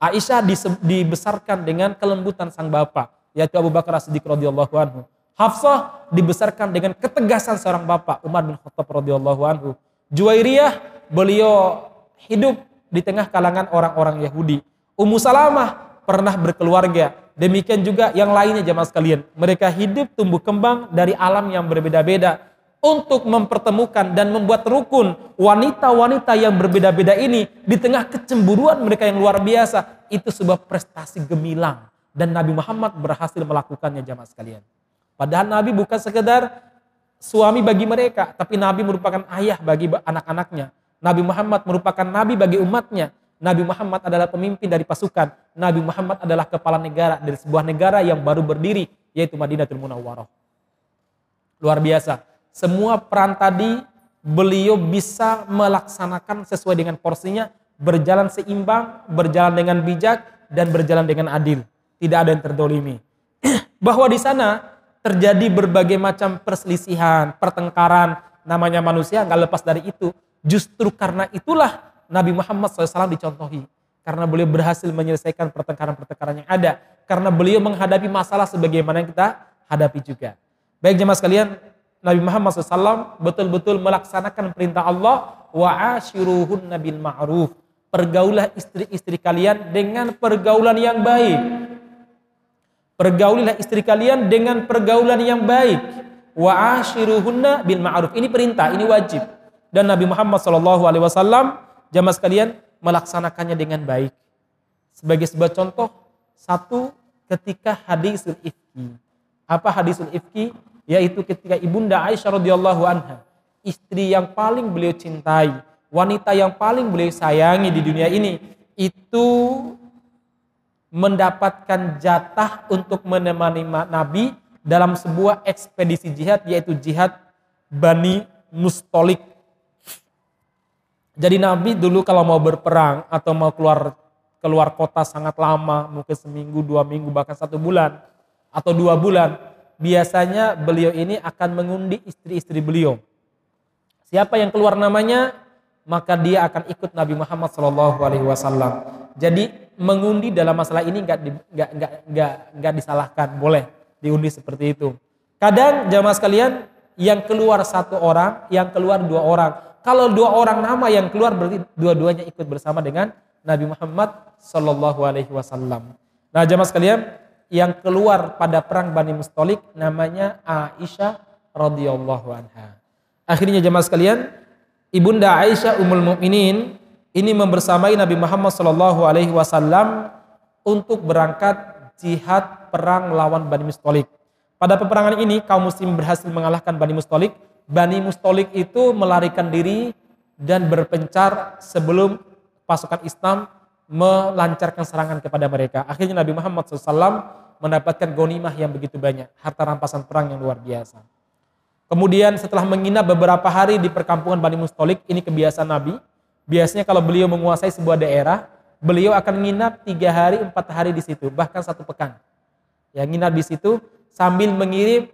Aisyah dibesarkan dengan kelembutan sang bapak, yaitu Abu Bakar As-Siddiq radhiyallahu anhu. Hafsah dibesarkan dengan ketegasan seorang bapak, Umar bin Khattab radhiyallahu anhu. Juwairiyah beliau hidup di tengah kalangan orang-orang Yahudi. Ummu Salamah pernah berkeluarga. Demikian juga yang lainnya jamaah sekalian. Mereka hidup tumbuh kembang dari alam yang berbeda-beda untuk mempertemukan dan membuat rukun wanita-wanita yang berbeda-beda ini di tengah kecemburuan mereka yang luar biasa itu sebuah prestasi gemilang dan Nabi Muhammad berhasil melakukannya jamaah sekalian. Padahal Nabi bukan sekedar suami bagi mereka, tapi Nabi merupakan ayah bagi anak-anaknya. Nabi Muhammad merupakan nabi bagi umatnya. Nabi Muhammad adalah pemimpin dari pasukan. Nabi Muhammad adalah kepala negara dari sebuah negara yang baru berdiri, yaitu Madinatul Munawwarah. Luar biasa. Semua peran tadi beliau bisa melaksanakan sesuai dengan porsinya, berjalan seimbang, berjalan dengan bijak, dan berjalan dengan adil. Tidak ada yang terdolimi. (clears throat) Bahwa di sana terjadi berbagai macam perselisihan, pertengkaran, namanya manusia nggak lepas dari itu. Justru karena itulah Nabi Muhammad SAW dicontohi. Karena beliau berhasil menyelesaikan pertengkaran-pertengkaran yang ada. Karena beliau menghadapi masalah sebagaimana yang kita hadapi juga. Baik jemaah sekalian, Nabi Muhammad SAW betul-betul melaksanakan perintah Allah wa ashiruhun nabil ma'ruf. Pergaulah istri-istri kalian dengan pergaulan yang baik. Pergaulilah istri kalian dengan pergaulan yang baik. Wa ashiruhunna bil ma'ruf. Ini perintah, ini wajib. Dan Nabi Muhammad SAW jamaah sekalian melaksanakannya dengan baik. Sebagai sebuah contoh, satu ketika hadisul ifki. Apa hadisul ifki? Yaitu ketika ibunda Aisyah radhiyallahu anha, istri yang paling beliau cintai, wanita yang paling beliau sayangi di dunia ini, itu mendapatkan jatah untuk menemani Nabi dalam sebuah ekspedisi jihad yaitu jihad Bani Mustolik jadi Nabi dulu kalau mau berperang atau mau keluar keluar kota sangat lama, mungkin seminggu, dua minggu, bahkan satu bulan atau dua bulan, biasanya beliau ini akan mengundi istri-istri beliau. Siapa yang keluar namanya, maka dia akan ikut Nabi Muhammad Shallallahu Alaihi Wasallam. Jadi mengundi dalam masalah ini nggak nggak nggak nggak nggak disalahkan, boleh diundi seperti itu. Kadang jamaah sekalian yang keluar satu orang, yang keluar dua orang, kalau dua orang nama yang keluar berarti dua-duanya ikut bersama dengan Nabi Muhammad Shallallahu Alaihi Wasallam. Nah jamaah sekalian, yang keluar pada perang Bani Mustolik namanya Aisyah radhiyallahu anha. Akhirnya jamaah sekalian, ibunda Aisyah Ummul Mukminin ini membersamai Nabi Muhammad Shallallahu Alaihi Wasallam untuk berangkat jihad perang lawan Bani Mustolik. Pada peperangan ini kaum muslim berhasil mengalahkan Bani Mustolik Bani Mustolik itu melarikan diri dan berpencar sebelum pasukan Islam melancarkan serangan kepada mereka. Akhirnya Nabi Muhammad SAW mendapatkan gonimah yang begitu banyak, harta rampasan perang yang luar biasa. Kemudian setelah menginap beberapa hari di perkampungan Bani Mustolik, ini kebiasaan Nabi. Biasanya kalau beliau menguasai sebuah daerah, beliau akan menginap tiga hari, empat hari di situ, bahkan satu pekan. Ya, nginap di situ sambil mengirim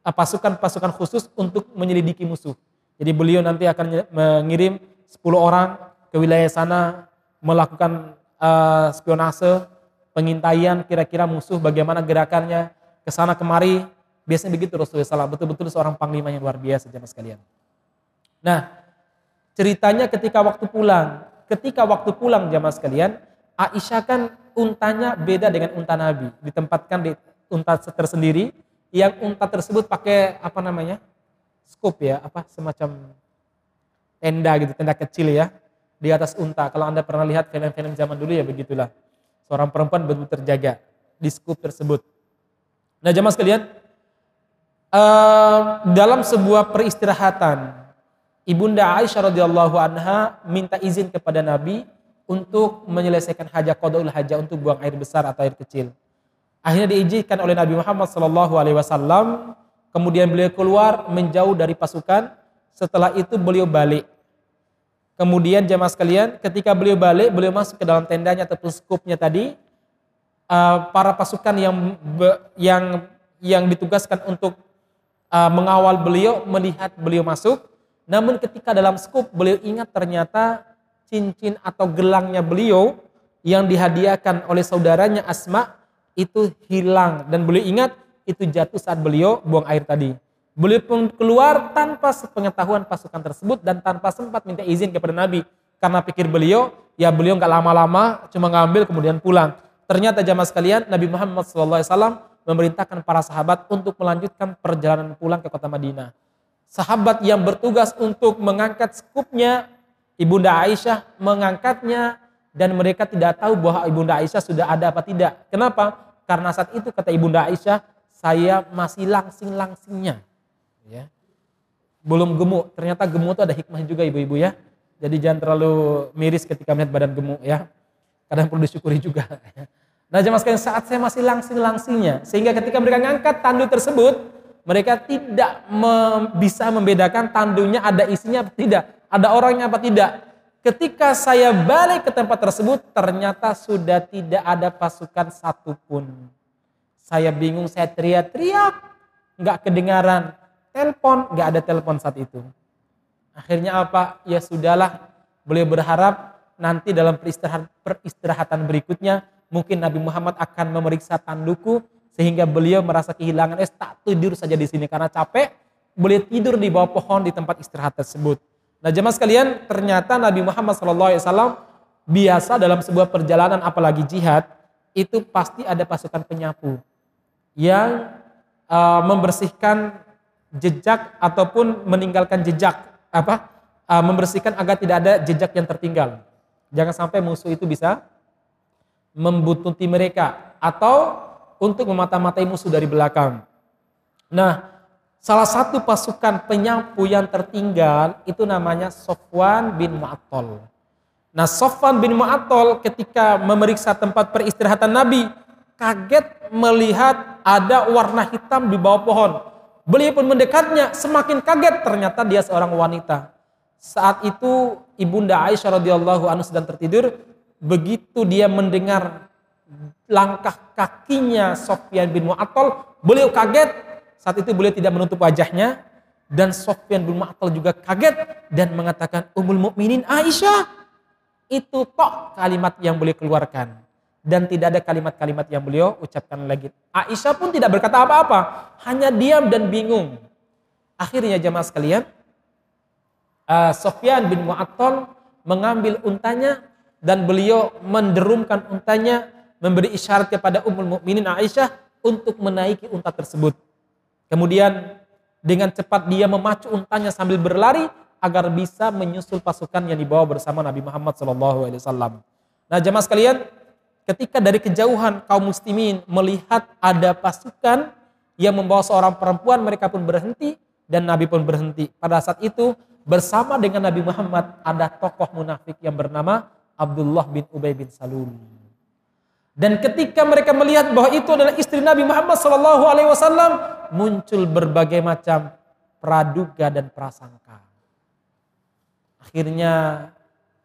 pasukan-pasukan khusus untuk menyelidiki musuh. Jadi beliau nanti akan mengirim 10 orang ke wilayah sana melakukan uh, spionase, pengintaian kira-kira musuh bagaimana gerakannya. Ke sana kemari. Biasanya begitu Rasulullah SAW, betul-betul seorang panglima yang luar biasa jemaah sekalian. Nah, ceritanya ketika waktu pulang, ketika waktu pulang jemaah sekalian, Aisyah kan untanya beda dengan unta Nabi, ditempatkan di unta tersendiri. Yang unta tersebut pakai apa namanya scoop ya apa semacam tenda gitu tenda kecil ya di atas unta kalau anda pernah lihat film-film zaman dulu ya begitulah seorang perempuan betul terjaga di scoop tersebut nah jamaah sekalian uh, dalam sebuah peristirahatan ibunda Aisyah radhiyallahu anha minta izin kepada Nabi untuk menyelesaikan hajat qadaul hajat untuk buang air besar atau air kecil Akhirnya diizinkan oleh Nabi Muhammad Sallallahu Alaihi Wasallam. Kemudian beliau keluar menjauh dari pasukan. Setelah itu beliau balik. Kemudian jamaah sekalian, ketika beliau balik, beliau masuk ke dalam tendanya ataupun skupnya tadi. Uh, para pasukan yang yang yang ditugaskan untuk uh, mengawal beliau melihat beliau masuk. Namun ketika dalam skup beliau ingat ternyata cincin atau gelangnya beliau yang dihadiahkan oleh saudaranya Asma itu hilang dan beliau ingat itu jatuh saat beliau buang air tadi. Beliau pun keluar tanpa sepengetahuan pasukan tersebut dan tanpa sempat minta izin kepada Nabi karena pikir beliau ya beliau nggak lama-lama cuma ngambil kemudian pulang. Ternyata jamaah sekalian Nabi Muhammad SAW memerintahkan para sahabat untuk melanjutkan perjalanan pulang ke kota Madinah. Sahabat yang bertugas untuk mengangkat skupnya Ibunda Aisyah mengangkatnya dan mereka tidak tahu bahwa Ibunda Aisyah sudah ada apa tidak. Kenapa? Karena saat itu kata Ibunda Aisyah, saya masih langsing-langsingnya. Ya. belum gemuk. Ternyata gemuk itu ada hikmah juga ibu-ibu ya. Jadi jangan terlalu miris ketika melihat badan gemuk ya. Kadang perlu disyukuri juga. (laughs) Nah jemaah sekalian saat saya masih langsing-langsingnya. Sehingga ketika mereka ngangkat tandu tersebut. Mereka tidak bisa membedakan tandunya ada isinya atau tidak. Ada orangnya apa tidak. Ketika saya balik ke tempat tersebut, ternyata sudah tidak ada pasukan satupun. Saya bingung, saya teriak-teriak, nggak kedengaran. Telepon, nggak ada telepon saat itu. Akhirnya apa? Ya sudahlah, beliau berharap nanti dalam peristirahatan berikutnya, mungkin Nabi Muhammad akan memeriksa tanduku, sehingga beliau merasa kehilangan, eh tak tidur saja di sini karena capek, boleh tidur di bawah pohon di tempat istirahat tersebut. Nah jemaah sekalian, ternyata Nabi Muhammad SAW biasa dalam sebuah perjalanan apalagi jihad, itu pasti ada pasukan penyapu yang uh, membersihkan jejak ataupun meninggalkan jejak apa uh, membersihkan agar tidak ada jejak yang tertinggal. Jangan sampai musuh itu bisa membuntuti mereka atau untuk memata-matai musuh dari belakang. Nah, Salah satu pasukan penyapu yang tertinggal itu namanya Sofwan bin Mu'attal. Nah Sofwan bin Mu'attal ketika memeriksa tempat peristirahatan Nabi, kaget melihat ada warna hitam di bawah pohon. Beliau pun mendekatnya, semakin kaget ternyata dia seorang wanita. Saat itu ibunda Aisyah radhiyallahu anhu sedang tertidur, begitu dia mendengar langkah kakinya Sofyan bin Mu'attal, beliau kaget. Saat itu beliau tidak menutup wajahnya. Dan Sofyan bin Mu'attal juga kaget dan mengatakan Ummul Mukminin Aisyah. Itu tok kalimat yang beliau keluarkan dan tidak ada kalimat-kalimat yang beliau ucapkan lagi. Aisyah pun tidak berkata apa-apa, hanya diam dan bingung. Akhirnya jemaah sekalian, uh, Sofyan bin Mu'attal mengambil untanya dan beliau menderumkan untanya memberi isyarat kepada Ummul Mukminin Aisyah untuk menaiki unta tersebut. Kemudian dengan cepat dia memacu untanya sambil berlari agar bisa menyusul pasukan yang dibawa bersama Nabi Muhammad SAW. Nah jemaah sekalian, ketika dari kejauhan kaum muslimin melihat ada pasukan yang membawa seorang perempuan, mereka pun berhenti dan Nabi pun berhenti. Pada saat itu bersama dengan Nabi Muhammad ada tokoh munafik yang bernama Abdullah bin Ubay bin Salul. Dan ketika mereka melihat bahwa itu adalah istri Nabi Muhammad SAW, muncul berbagai macam praduga dan prasangka. Akhirnya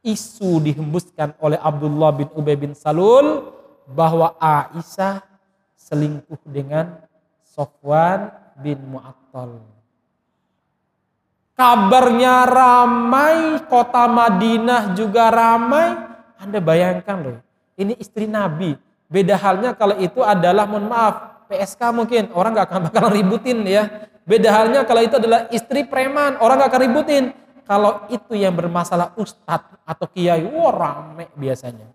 isu dihembuskan oleh Abdullah bin Ubay bin Salul bahwa Aisyah selingkuh dengan Sofwan bin Mu'attal. Kabarnya ramai, kota Madinah juga ramai. Anda bayangkan loh, ini istri Nabi. Beda halnya kalau itu adalah, mohon maaf, PSK mungkin. Orang gak akan bakal ributin ya. Beda halnya kalau itu adalah istri preman. Orang gak akan ributin. Kalau itu yang bermasalah ustadz atau kiai, wah rame biasanya.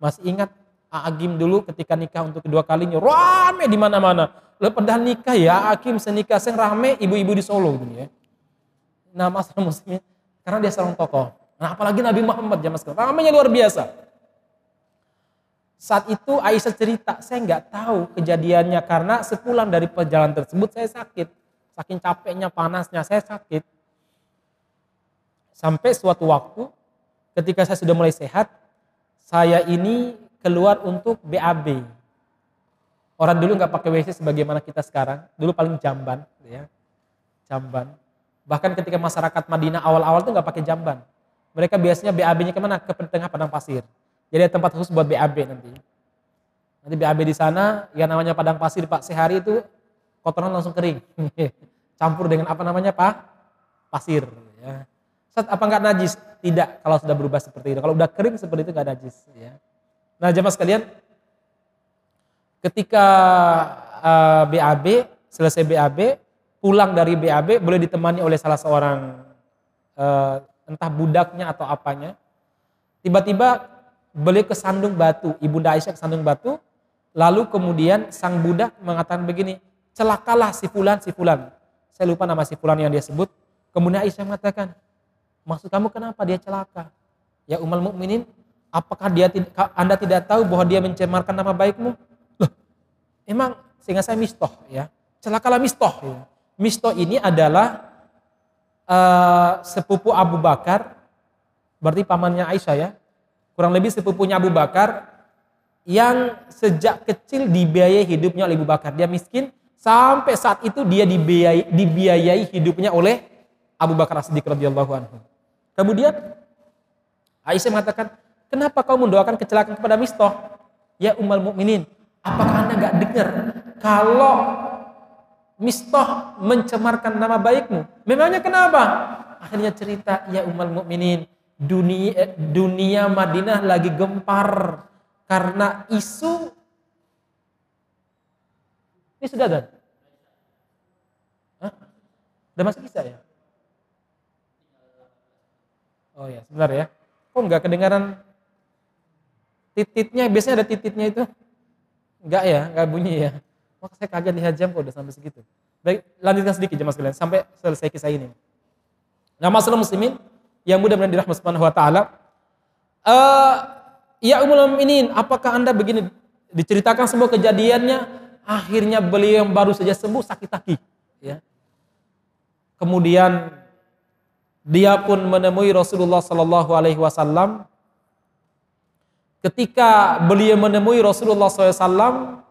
Masih ingat Agim dulu ketika nikah untuk kedua kalinya, rame di mana-mana. Padahal nikah ya, Agim senikah seng rame ibu-ibu di Solo gitu ya. Nah masalah muslimnya, karena dia seorang tokoh. Nah apalagi Nabi Muhammad zaman sekarang, ramenya luar biasa. Saat itu Aisyah cerita, saya nggak tahu kejadiannya karena sepulang dari perjalanan tersebut saya sakit. Saking capeknya, panasnya, saya sakit. Sampai suatu waktu ketika saya sudah mulai sehat, saya ini keluar untuk BAB. Orang dulu nggak pakai WC sebagaimana kita sekarang. Dulu paling jamban, ya, jamban. Bahkan ketika masyarakat Madinah awal-awal tuh nggak pakai jamban. Mereka biasanya BAB-nya ke mana? Ke tengah padang pasir. Jadi ada tempat khusus buat BAB nanti. Nanti BAB di sana, yang namanya padang pasir Pak, sehari itu kotoran langsung kering. (laughs) Campur dengan apa namanya Pak? Pasir. Ya. Set, apa enggak najis? Tidak, kalau sudah berubah seperti itu. Kalau udah kering seperti itu enggak najis. Ya. Nah jemaah sekalian, ketika uh, eh, BAB, selesai BAB, pulang dari BAB boleh ditemani oleh salah seorang uh, entah budaknya atau apanya. Tiba-tiba beliau kesandung batu, ibunda Aisyah kesandung batu, lalu kemudian sang budak mengatakan begini, celakalah si fulan, si fulan. Saya lupa nama si fulan yang dia sebut. Kemudian Aisyah mengatakan, maksud kamu kenapa dia celaka? Ya umal mukminin, apakah dia Anda tidak tahu bahwa dia mencemarkan nama baikmu? Loh, emang sehingga saya mistoh ya. Celakalah mistoh. Ya. Mistoh ini adalah uh, sepupu Abu Bakar, berarti pamannya Aisyah ya, kurang lebih sepupunya Abu Bakar yang sejak kecil dibiayai hidupnya oleh Abu Bakar. Dia miskin sampai saat itu dia dibiayai, dibiayai hidupnya oleh Abu Bakar As-Siddiq radhiyallahu anhu. Kemudian Aisyah mengatakan, "Kenapa kau mendoakan kecelakaan kepada Mistoh?" Ya Ummul Mukminin, apakah Anda nggak dengar kalau Mistoh mencemarkan nama baikmu? Memangnya kenapa? Akhirnya cerita, "Ya Ummul Mukminin, dunia eh, dunia Madinah lagi gempar karena isu ini sudah ada? Hah? Masuk kisah ya? Oh ya, sebentar ya. Kok nggak kedengaran tititnya? Biasanya ada tititnya itu. Enggak ya, enggak bunyi ya. Oh, saya kaget lihat jam kok udah sampai segitu. Baik, lanjutkan sedikit jemaah sekalian sampai selesai kisah ini. Nah, masalah muslimin yang mudah-mudahan dirahmati Subhanahu wa taala. Uh, ya umul mukminin, apakah Anda begini diceritakan semua kejadiannya akhirnya beliau yang baru saja sembuh sakit kaki, ya. Kemudian dia pun menemui Rasulullah Sallallahu Alaihi Wasallam. Ketika beliau menemui Rasulullah SAW,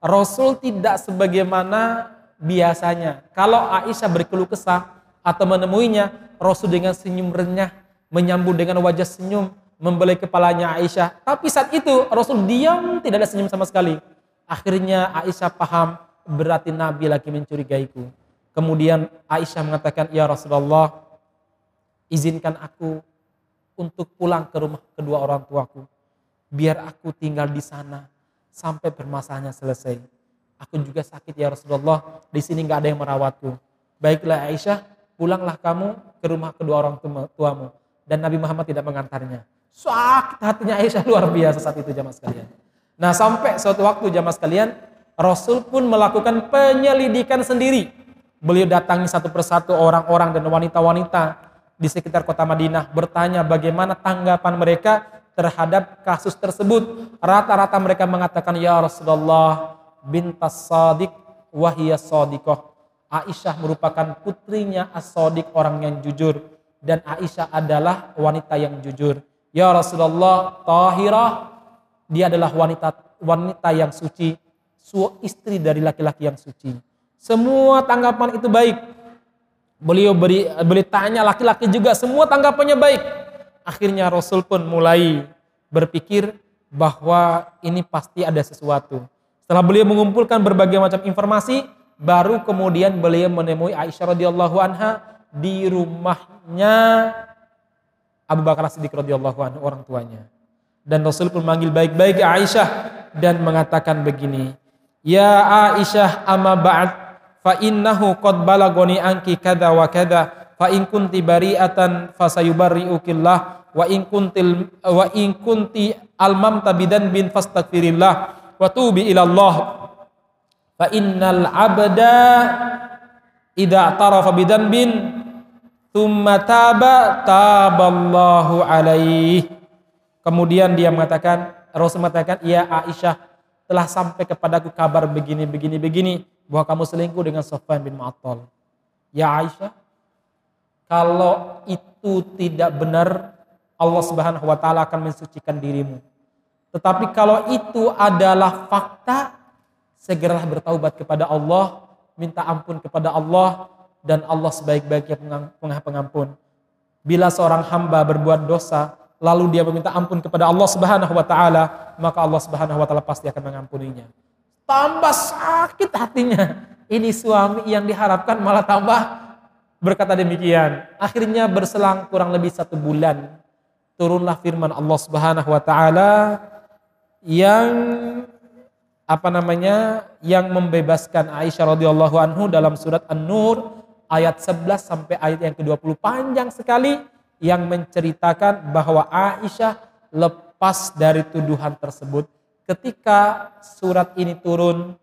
Rasul tidak sebagaimana biasanya. Kalau Aisyah berkeluh kesah atau menemuinya, Rasul dengan senyum renyah, menyambut dengan wajah senyum, membelai kepalanya Aisyah. Tapi saat itu Rasul diam, tidak ada senyum sama sekali. Akhirnya Aisyah paham, berarti Nabi lagi mencurigaiku. Kemudian Aisyah mengatakan, Ya Rasulullah, izinkan aku untuk pulang ke rumah kedua orang tuaku. Biar aku tinggal di sana sampai permasalahannya selesai. Aku juga sakit ya Rasulullah, di sini nggak ada yang merawatku. Baiklah Aisyah, pulanglah kamu ke rumah kedua orang tuamu. Dan Nabi Muhammad tidak mengantarnya. Sakit hatinya Aisyah luar biasa saat itu jamaah sekalian. Nah sampai suatu waktu jamaah sekalian, Rasul pun melakukan penyelidikan sendiri. Beliau datangi satu persatu orang-orang dan wanita-wanita di sekitar kota Madinah bertanya bagaimana tanggapan mereka terhadap kasus tersebut. Rata-rata mereka mengatakan, Ya Rasulullah, bintas sadik wahiyah sadiqah. Aisyah merupakan putrinya as-sadiq orang yang jujur. Dan Aisyah adalah wanita yang jujur. Ya Rasulullah, tahirah, dia adalah wanita wanita yang suci, su istri dari laki-laki yang suci. Semua tanggapan itu baik. Beliau beri, beli tanya laki-laki juga semua tanggapannya baik. Akhirnya Rasul pun mulai berpikir bahwa ini pasti ada sesuatu. Setelah beliau mengumpulkan berbagai macam informasi, baru kemudian beliau menemui Aisyah radhiyallahu anha di rumahnya Abu Bakar Siddiq radhiyallahu anhu orang tuanya. Dan Rasul pun memanggil baik-baik Aisyah dan mengatakan begini, "Ya Aisyah, amma fa innahu qad balagoni anki kada wa kada fa in kunti bari'atan fasayubarri'ukillah wa in kuntil wa in kunti almam tabidan bin fastaghfirillah. Wa tubi ila Allah fa innal abda idza tarafa bidan bin thumma taba taballahu alaihi kemudian dia mengatakan Rasul mengatakan ya Aisyah telah sampai kepadaku kabar begini begini begini bahwa kamu selingkuh dengan Sofyan bin Mu'attal. Ya Aisyah, kalau itu tidak benar, Allah Subhanahu wa taala akan mensucikan dirimu. Tetapi kalau itu adalah fakta, segeralah bertaubat kepada Allah, minta ampun kepada Allah dan Allah sebaik-baiknya pengampun. Bila seorang hamba berbuat dosa, lalu dia meminta ampun kepada Allah Subhanahu wa taala, maka Allah Subhanahu wa taala pasti akan mengampuninya tambah sakit hatinya. Ini suami yang diharapkan malah tambah berkata demikian. Akhirnya berselang kurang lebih satu bulan. Turunlah firman Allah subhanahu wa ta'ala yang apa namanya yang membebaskan Aisyah radhiyallahu anhu dalam surat An-Nur ayat 11 sampai ayat yang ke-20 panjang sekali yang menceritakan bahwa Aisyah lepas dari tuduhan tersebut Ketika surat ini turun,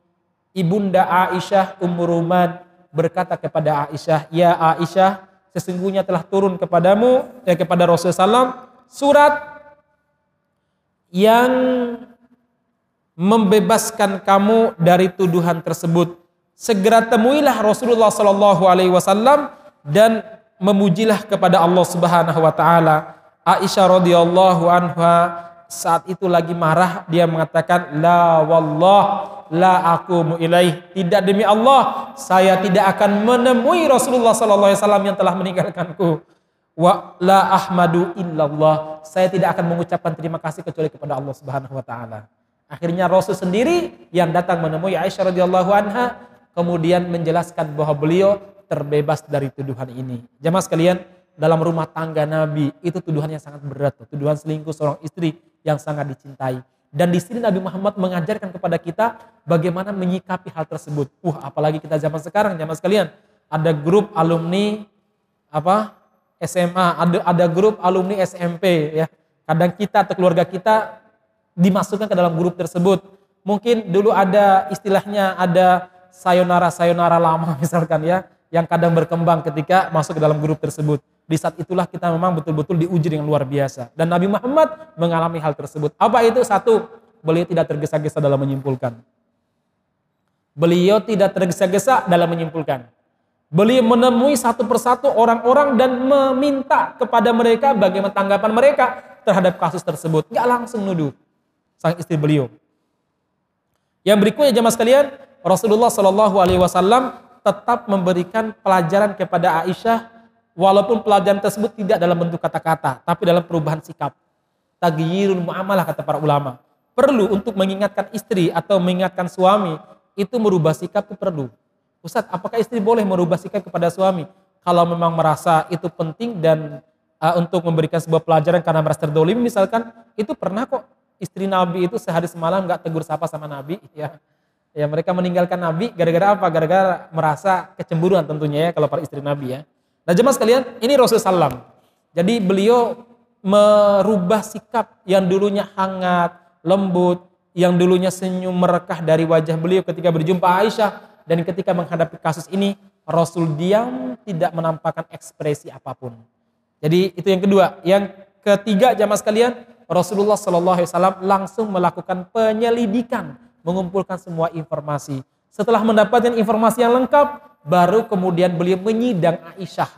ibunda Aisyah Ummu Ruman berkata kepada Aisyah, "Ya Aisyah, sesungguhnya telah turun kepadamu ya kepada Rasulullah SAW surat yang membebaskan kamu dari tuduhan tersebut. Segera temuilah Rasulullah Shallallahu Alaihi Wasallam dan memujilah kepada Allah Subhanahu wa taala. Aisyah radhiyallahu anha saat itu lagi marah dia mengatakan la wallah la aku ilaih. Tidak demi Allah saya tidak akan menemui Rasulullah sallallahu alaihi wasallam yang telah meninggalkanku. Wa la ahmadu illallah saya tidak akan mengucapkan terima kasih kecuali kepada Allah Subhanahu wa taala. Akhirnya Rasul sendiri yang datang menemui Aisyah radhiyallahu anha kemudian menjelaskan bahwa beliau terbebas dari tuduhan ini. Jamaah sekalian, dalam rumah tangga Nabi itu tuduhan yang sangat berat, tuduhan selingkuh seorang istri yang sangat dicintai. Dan di sini Nabi Muhammad mengajarkan kepada kita bagaimana menyikapi hal tersebut. Uh, apalagi kita zaman sekarang, jamaah sekalian, ada grup alumni apa SMA, ada ada grup alumni SMP ya. Kadang kita atau keluarga kita dimasukkan ke dalam grup tersebut. Mungkin dulu ada istilahnya ada sayonara sayonara lama (laughs) misalkan ya yang kadang berkembang ketika masuk ke dalam grup tersebut. Di saat itulah kita memang betul-betul diuji dengan luar biasa. Dan Nabi Muhammad mengalami hal tersebut. Apa itu? Satu, beliau tidak tergesa-gesa dalam menyimpulkan. Beliau tidak tergesa-gesa dalam menyimpulkan. Beliau menemui satu persatu orang-orang dan meminta kepada mereka bagaimana tanggapan mereka terhadap kasus tersebut. Gak langsung nuduh sang istri beliau. Yang berikutnya jamaah sekalian, Rasulullah Shallallahu Alaihi Wasallam tetap memberikan pelajaran kepada Aisyah walaupun pelajaran tersebut tidak dalam bentuk kata-kata tapi dalam perubahan sikap. Taghyirul muamalah kata para ulama. Perlu untuk mengingatkan istri atau mengingatkan suami itu merubah sikap itu perlu. Ustaz, apakah istri boleh merubah sikap kepada suami? Kalau memang merasa itu penting dan uh, untuk memberikan sebuah pelajaran karena merasa terdolim misalkan, itu pernah kok istri Nabi itu sehari semalam nggak tegur sapa sama Nabi ya Ya mereka meninggalkan Nabi gara-gara apa? Gara-gara merasa kecemburuan tentunya ya kalau para istri Nabi ya. Nah jemaah sekalian, ini Rasulullah SAW. Jadi beliau merubah sikap yang dulunya hangat, lembut, yang dulunya senyum merekah dari wajah beliau ketika berjumpa Aisyah dan ketika menghadapi kasus ini Rasul diam tidak menampakkan ekspresi apa pun. Jadi itu yang kedua. Yang ketiga jamaah sekalian, Rasulullah SAW langsung melakukan penyelidikan mengumpulkan semua informasi. Setelah mendapatkan informasi yang lengkap, baru kemudian beliau menyidang Aisyah.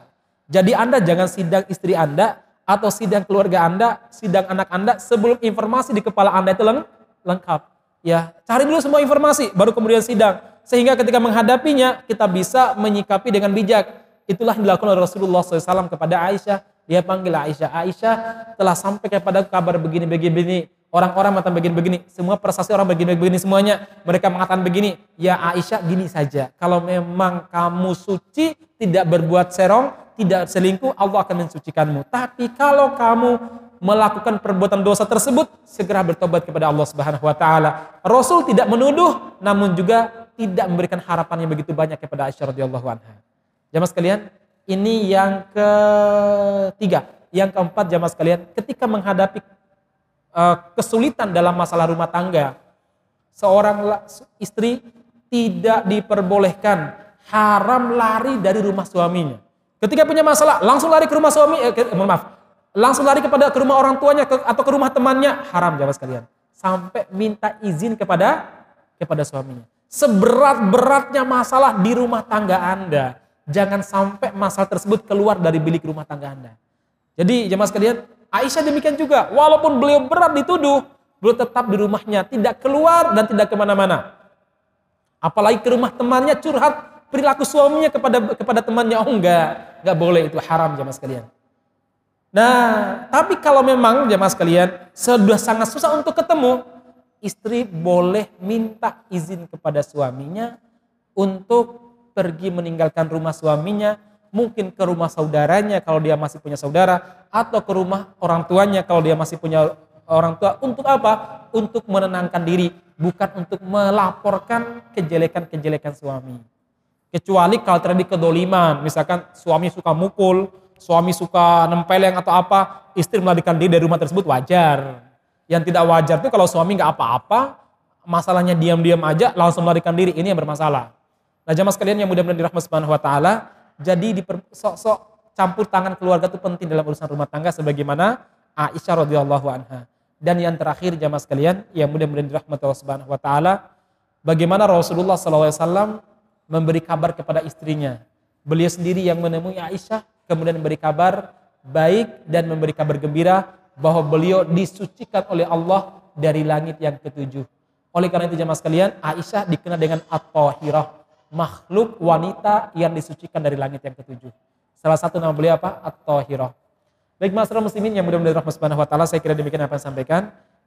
Jadi Anda jangan sidang istri Anda atau sidang keluarga Anda, sidang anak Anda sebelum informasi di kepala Anda itu leng lengkap. Ya, cari dulu semua informasi, baru kemudian sidang. Sehingga ketika menghadapinya, kita bisa menyikapi dengan bijak. Itulah yang dilakukan oleh Rasulullah SAW kepada Aisyah. Dia panggil Aisyah, Aisyah telah sampai kepada kabar begini-begini Orang-orang mengatakan begini-begini, semua prestasi orang begini-begini semuanya. Mereka mengatakan begini, ya Aisyah gini saja. Kalau memang kamu suci, tidak berbuat serong, tidak selingkuh, Allah akan mensucikanmu. Tapi kalau kamu melakukan perbuatan dosa tersebut, segera bertobat kepada Allah Subhanahu wa taala. Rasul tidak menuduh, namun juga tidak memberikan harapan yang begitu banyak kepada Aisyah radhiyallahu anha. Jamaah sekalian, ini yang ketiga. Yang keempat jamaah sekalian, ketika menghadapi uh, kesulitan dalam masalah rumah tangga, seorang istri tidak diperbolehkan haram lari dari rumah suaminya. Ketika punya masalah, langsung lari ke rumah suami, eh, ke, maaf, langsung lari kepada ke rumah orang tuanya ke, atau ke rumah temannya, haram jawab sekalian. Sampai minta izin kepada kepada suaminya. Seberat-beratnya masalah di rumah tangga Anda, jangan sampai masalah tersebut keluar dari bilik rumah tangga Anda. Jadi jemaah sekalian, Aisyah demikian juga. Walaupun beliau berat dituduh, beliau tetap di rumahnya, tidak keluar dan tidak ke mana-mana. Apalagi ke rumah temannya curhat perilaku suaminya kepada kepada temannya. Oh enggak, enggak boleh itu haram jamaah sekalian. Nah, tapi kalau memang jamaah sekalian sudah sangat susah untuk ketemu, istri boleh minta izin kepada suaminya untuk pergi meninggalkan rumah suaminya mungkin ke rumah saudaranya kalau dia masih punya saudara atau ke rumah orang tuanya kalau dia masih punya orang tua untuk apa? Untuk menenangkan diri, bukan untuk melaporkan kejelekan-kejelekan suami. Kecuali kalau terjadi kedoliman, misalkan suami suka mukul, suami suka nempeleng atau apa, istri melarikan diri dari rumah tersebut wajar. Yang tidak wajar itu kalau suami nggak apa-apa, masalahnya diam-diam aja langsung melarikan diri, ini yang bermasalah. Nah jamaah sekalian yang mudah-mudahan dirahmati subhanahu wa ta'ala, jadi di sok-sok campur tangan keluarga itu penting dalam urusan rumah tangga sebagaimana Aisyah radhiyallahu anha. Dan yang terakhir jamaah sekalian yang mudah-mudahan dirahmati Allah Subhanahu wa taala, bagaimana Rasulullah SAW memberi kabar kepada istrinya. Beliau sendiri yang menemui Aisyah kemudian memberi kabar baik dan memberi kabar gembira bahwa beliau disucikan oleh Allah dari langit yang ketujuh. Oleh karena itu jemaah sekalian, Aisyah dikenal dengan At-Tahirah, makhluk wanita yang disucikan dari langit yang ketujuh. Salah satu nama beliau apa? At-Tahirah. Baik masyarakat muslimin yang mudah-mudahan rahmat subhanahu wa ta'ala, saya kira demikian apa yang sampaikan.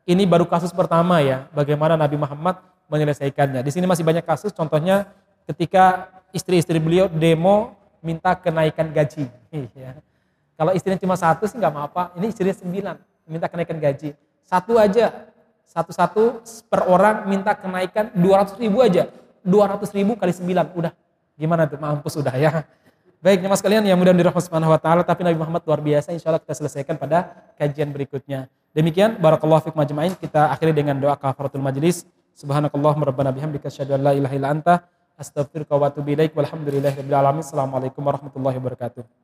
Ini baru kasus pertama ya, bagaimana Nabi Muhammad menyelesaikannya. Di sini masih banyak kasus, contohnya ketika istri-istri beliau demo minta kenaikan gaji. Iya. Kalau istrinya cuma satu sih nggak apa-apa, ini istrinya sembilan, minta kenaikan gaji. Satu aja, satu-satu per orang minta kenaikan 200 ribu aja. 200 ribu kali sembilan, udah. Gimana tuh, mampus udah ya. Baik, mas sekalian yang mudah dirahmati subhanahu wa ta'ala, tapi Nabi Muhammad luar biasa, insya Allah kita selesaikan pada kajian berikutnya. Demikian, barakallahu fiqh majma'in, kita akhiri dengan doa kafaratul majlis. Subhanakallah rabbana bihamdika asyhadu an la ilaha illa anta astaghfiruka wa atubu ilaik walhamdulillahi rabbil alamin. Assalamualaikum warahmatullahi wabarakatuh.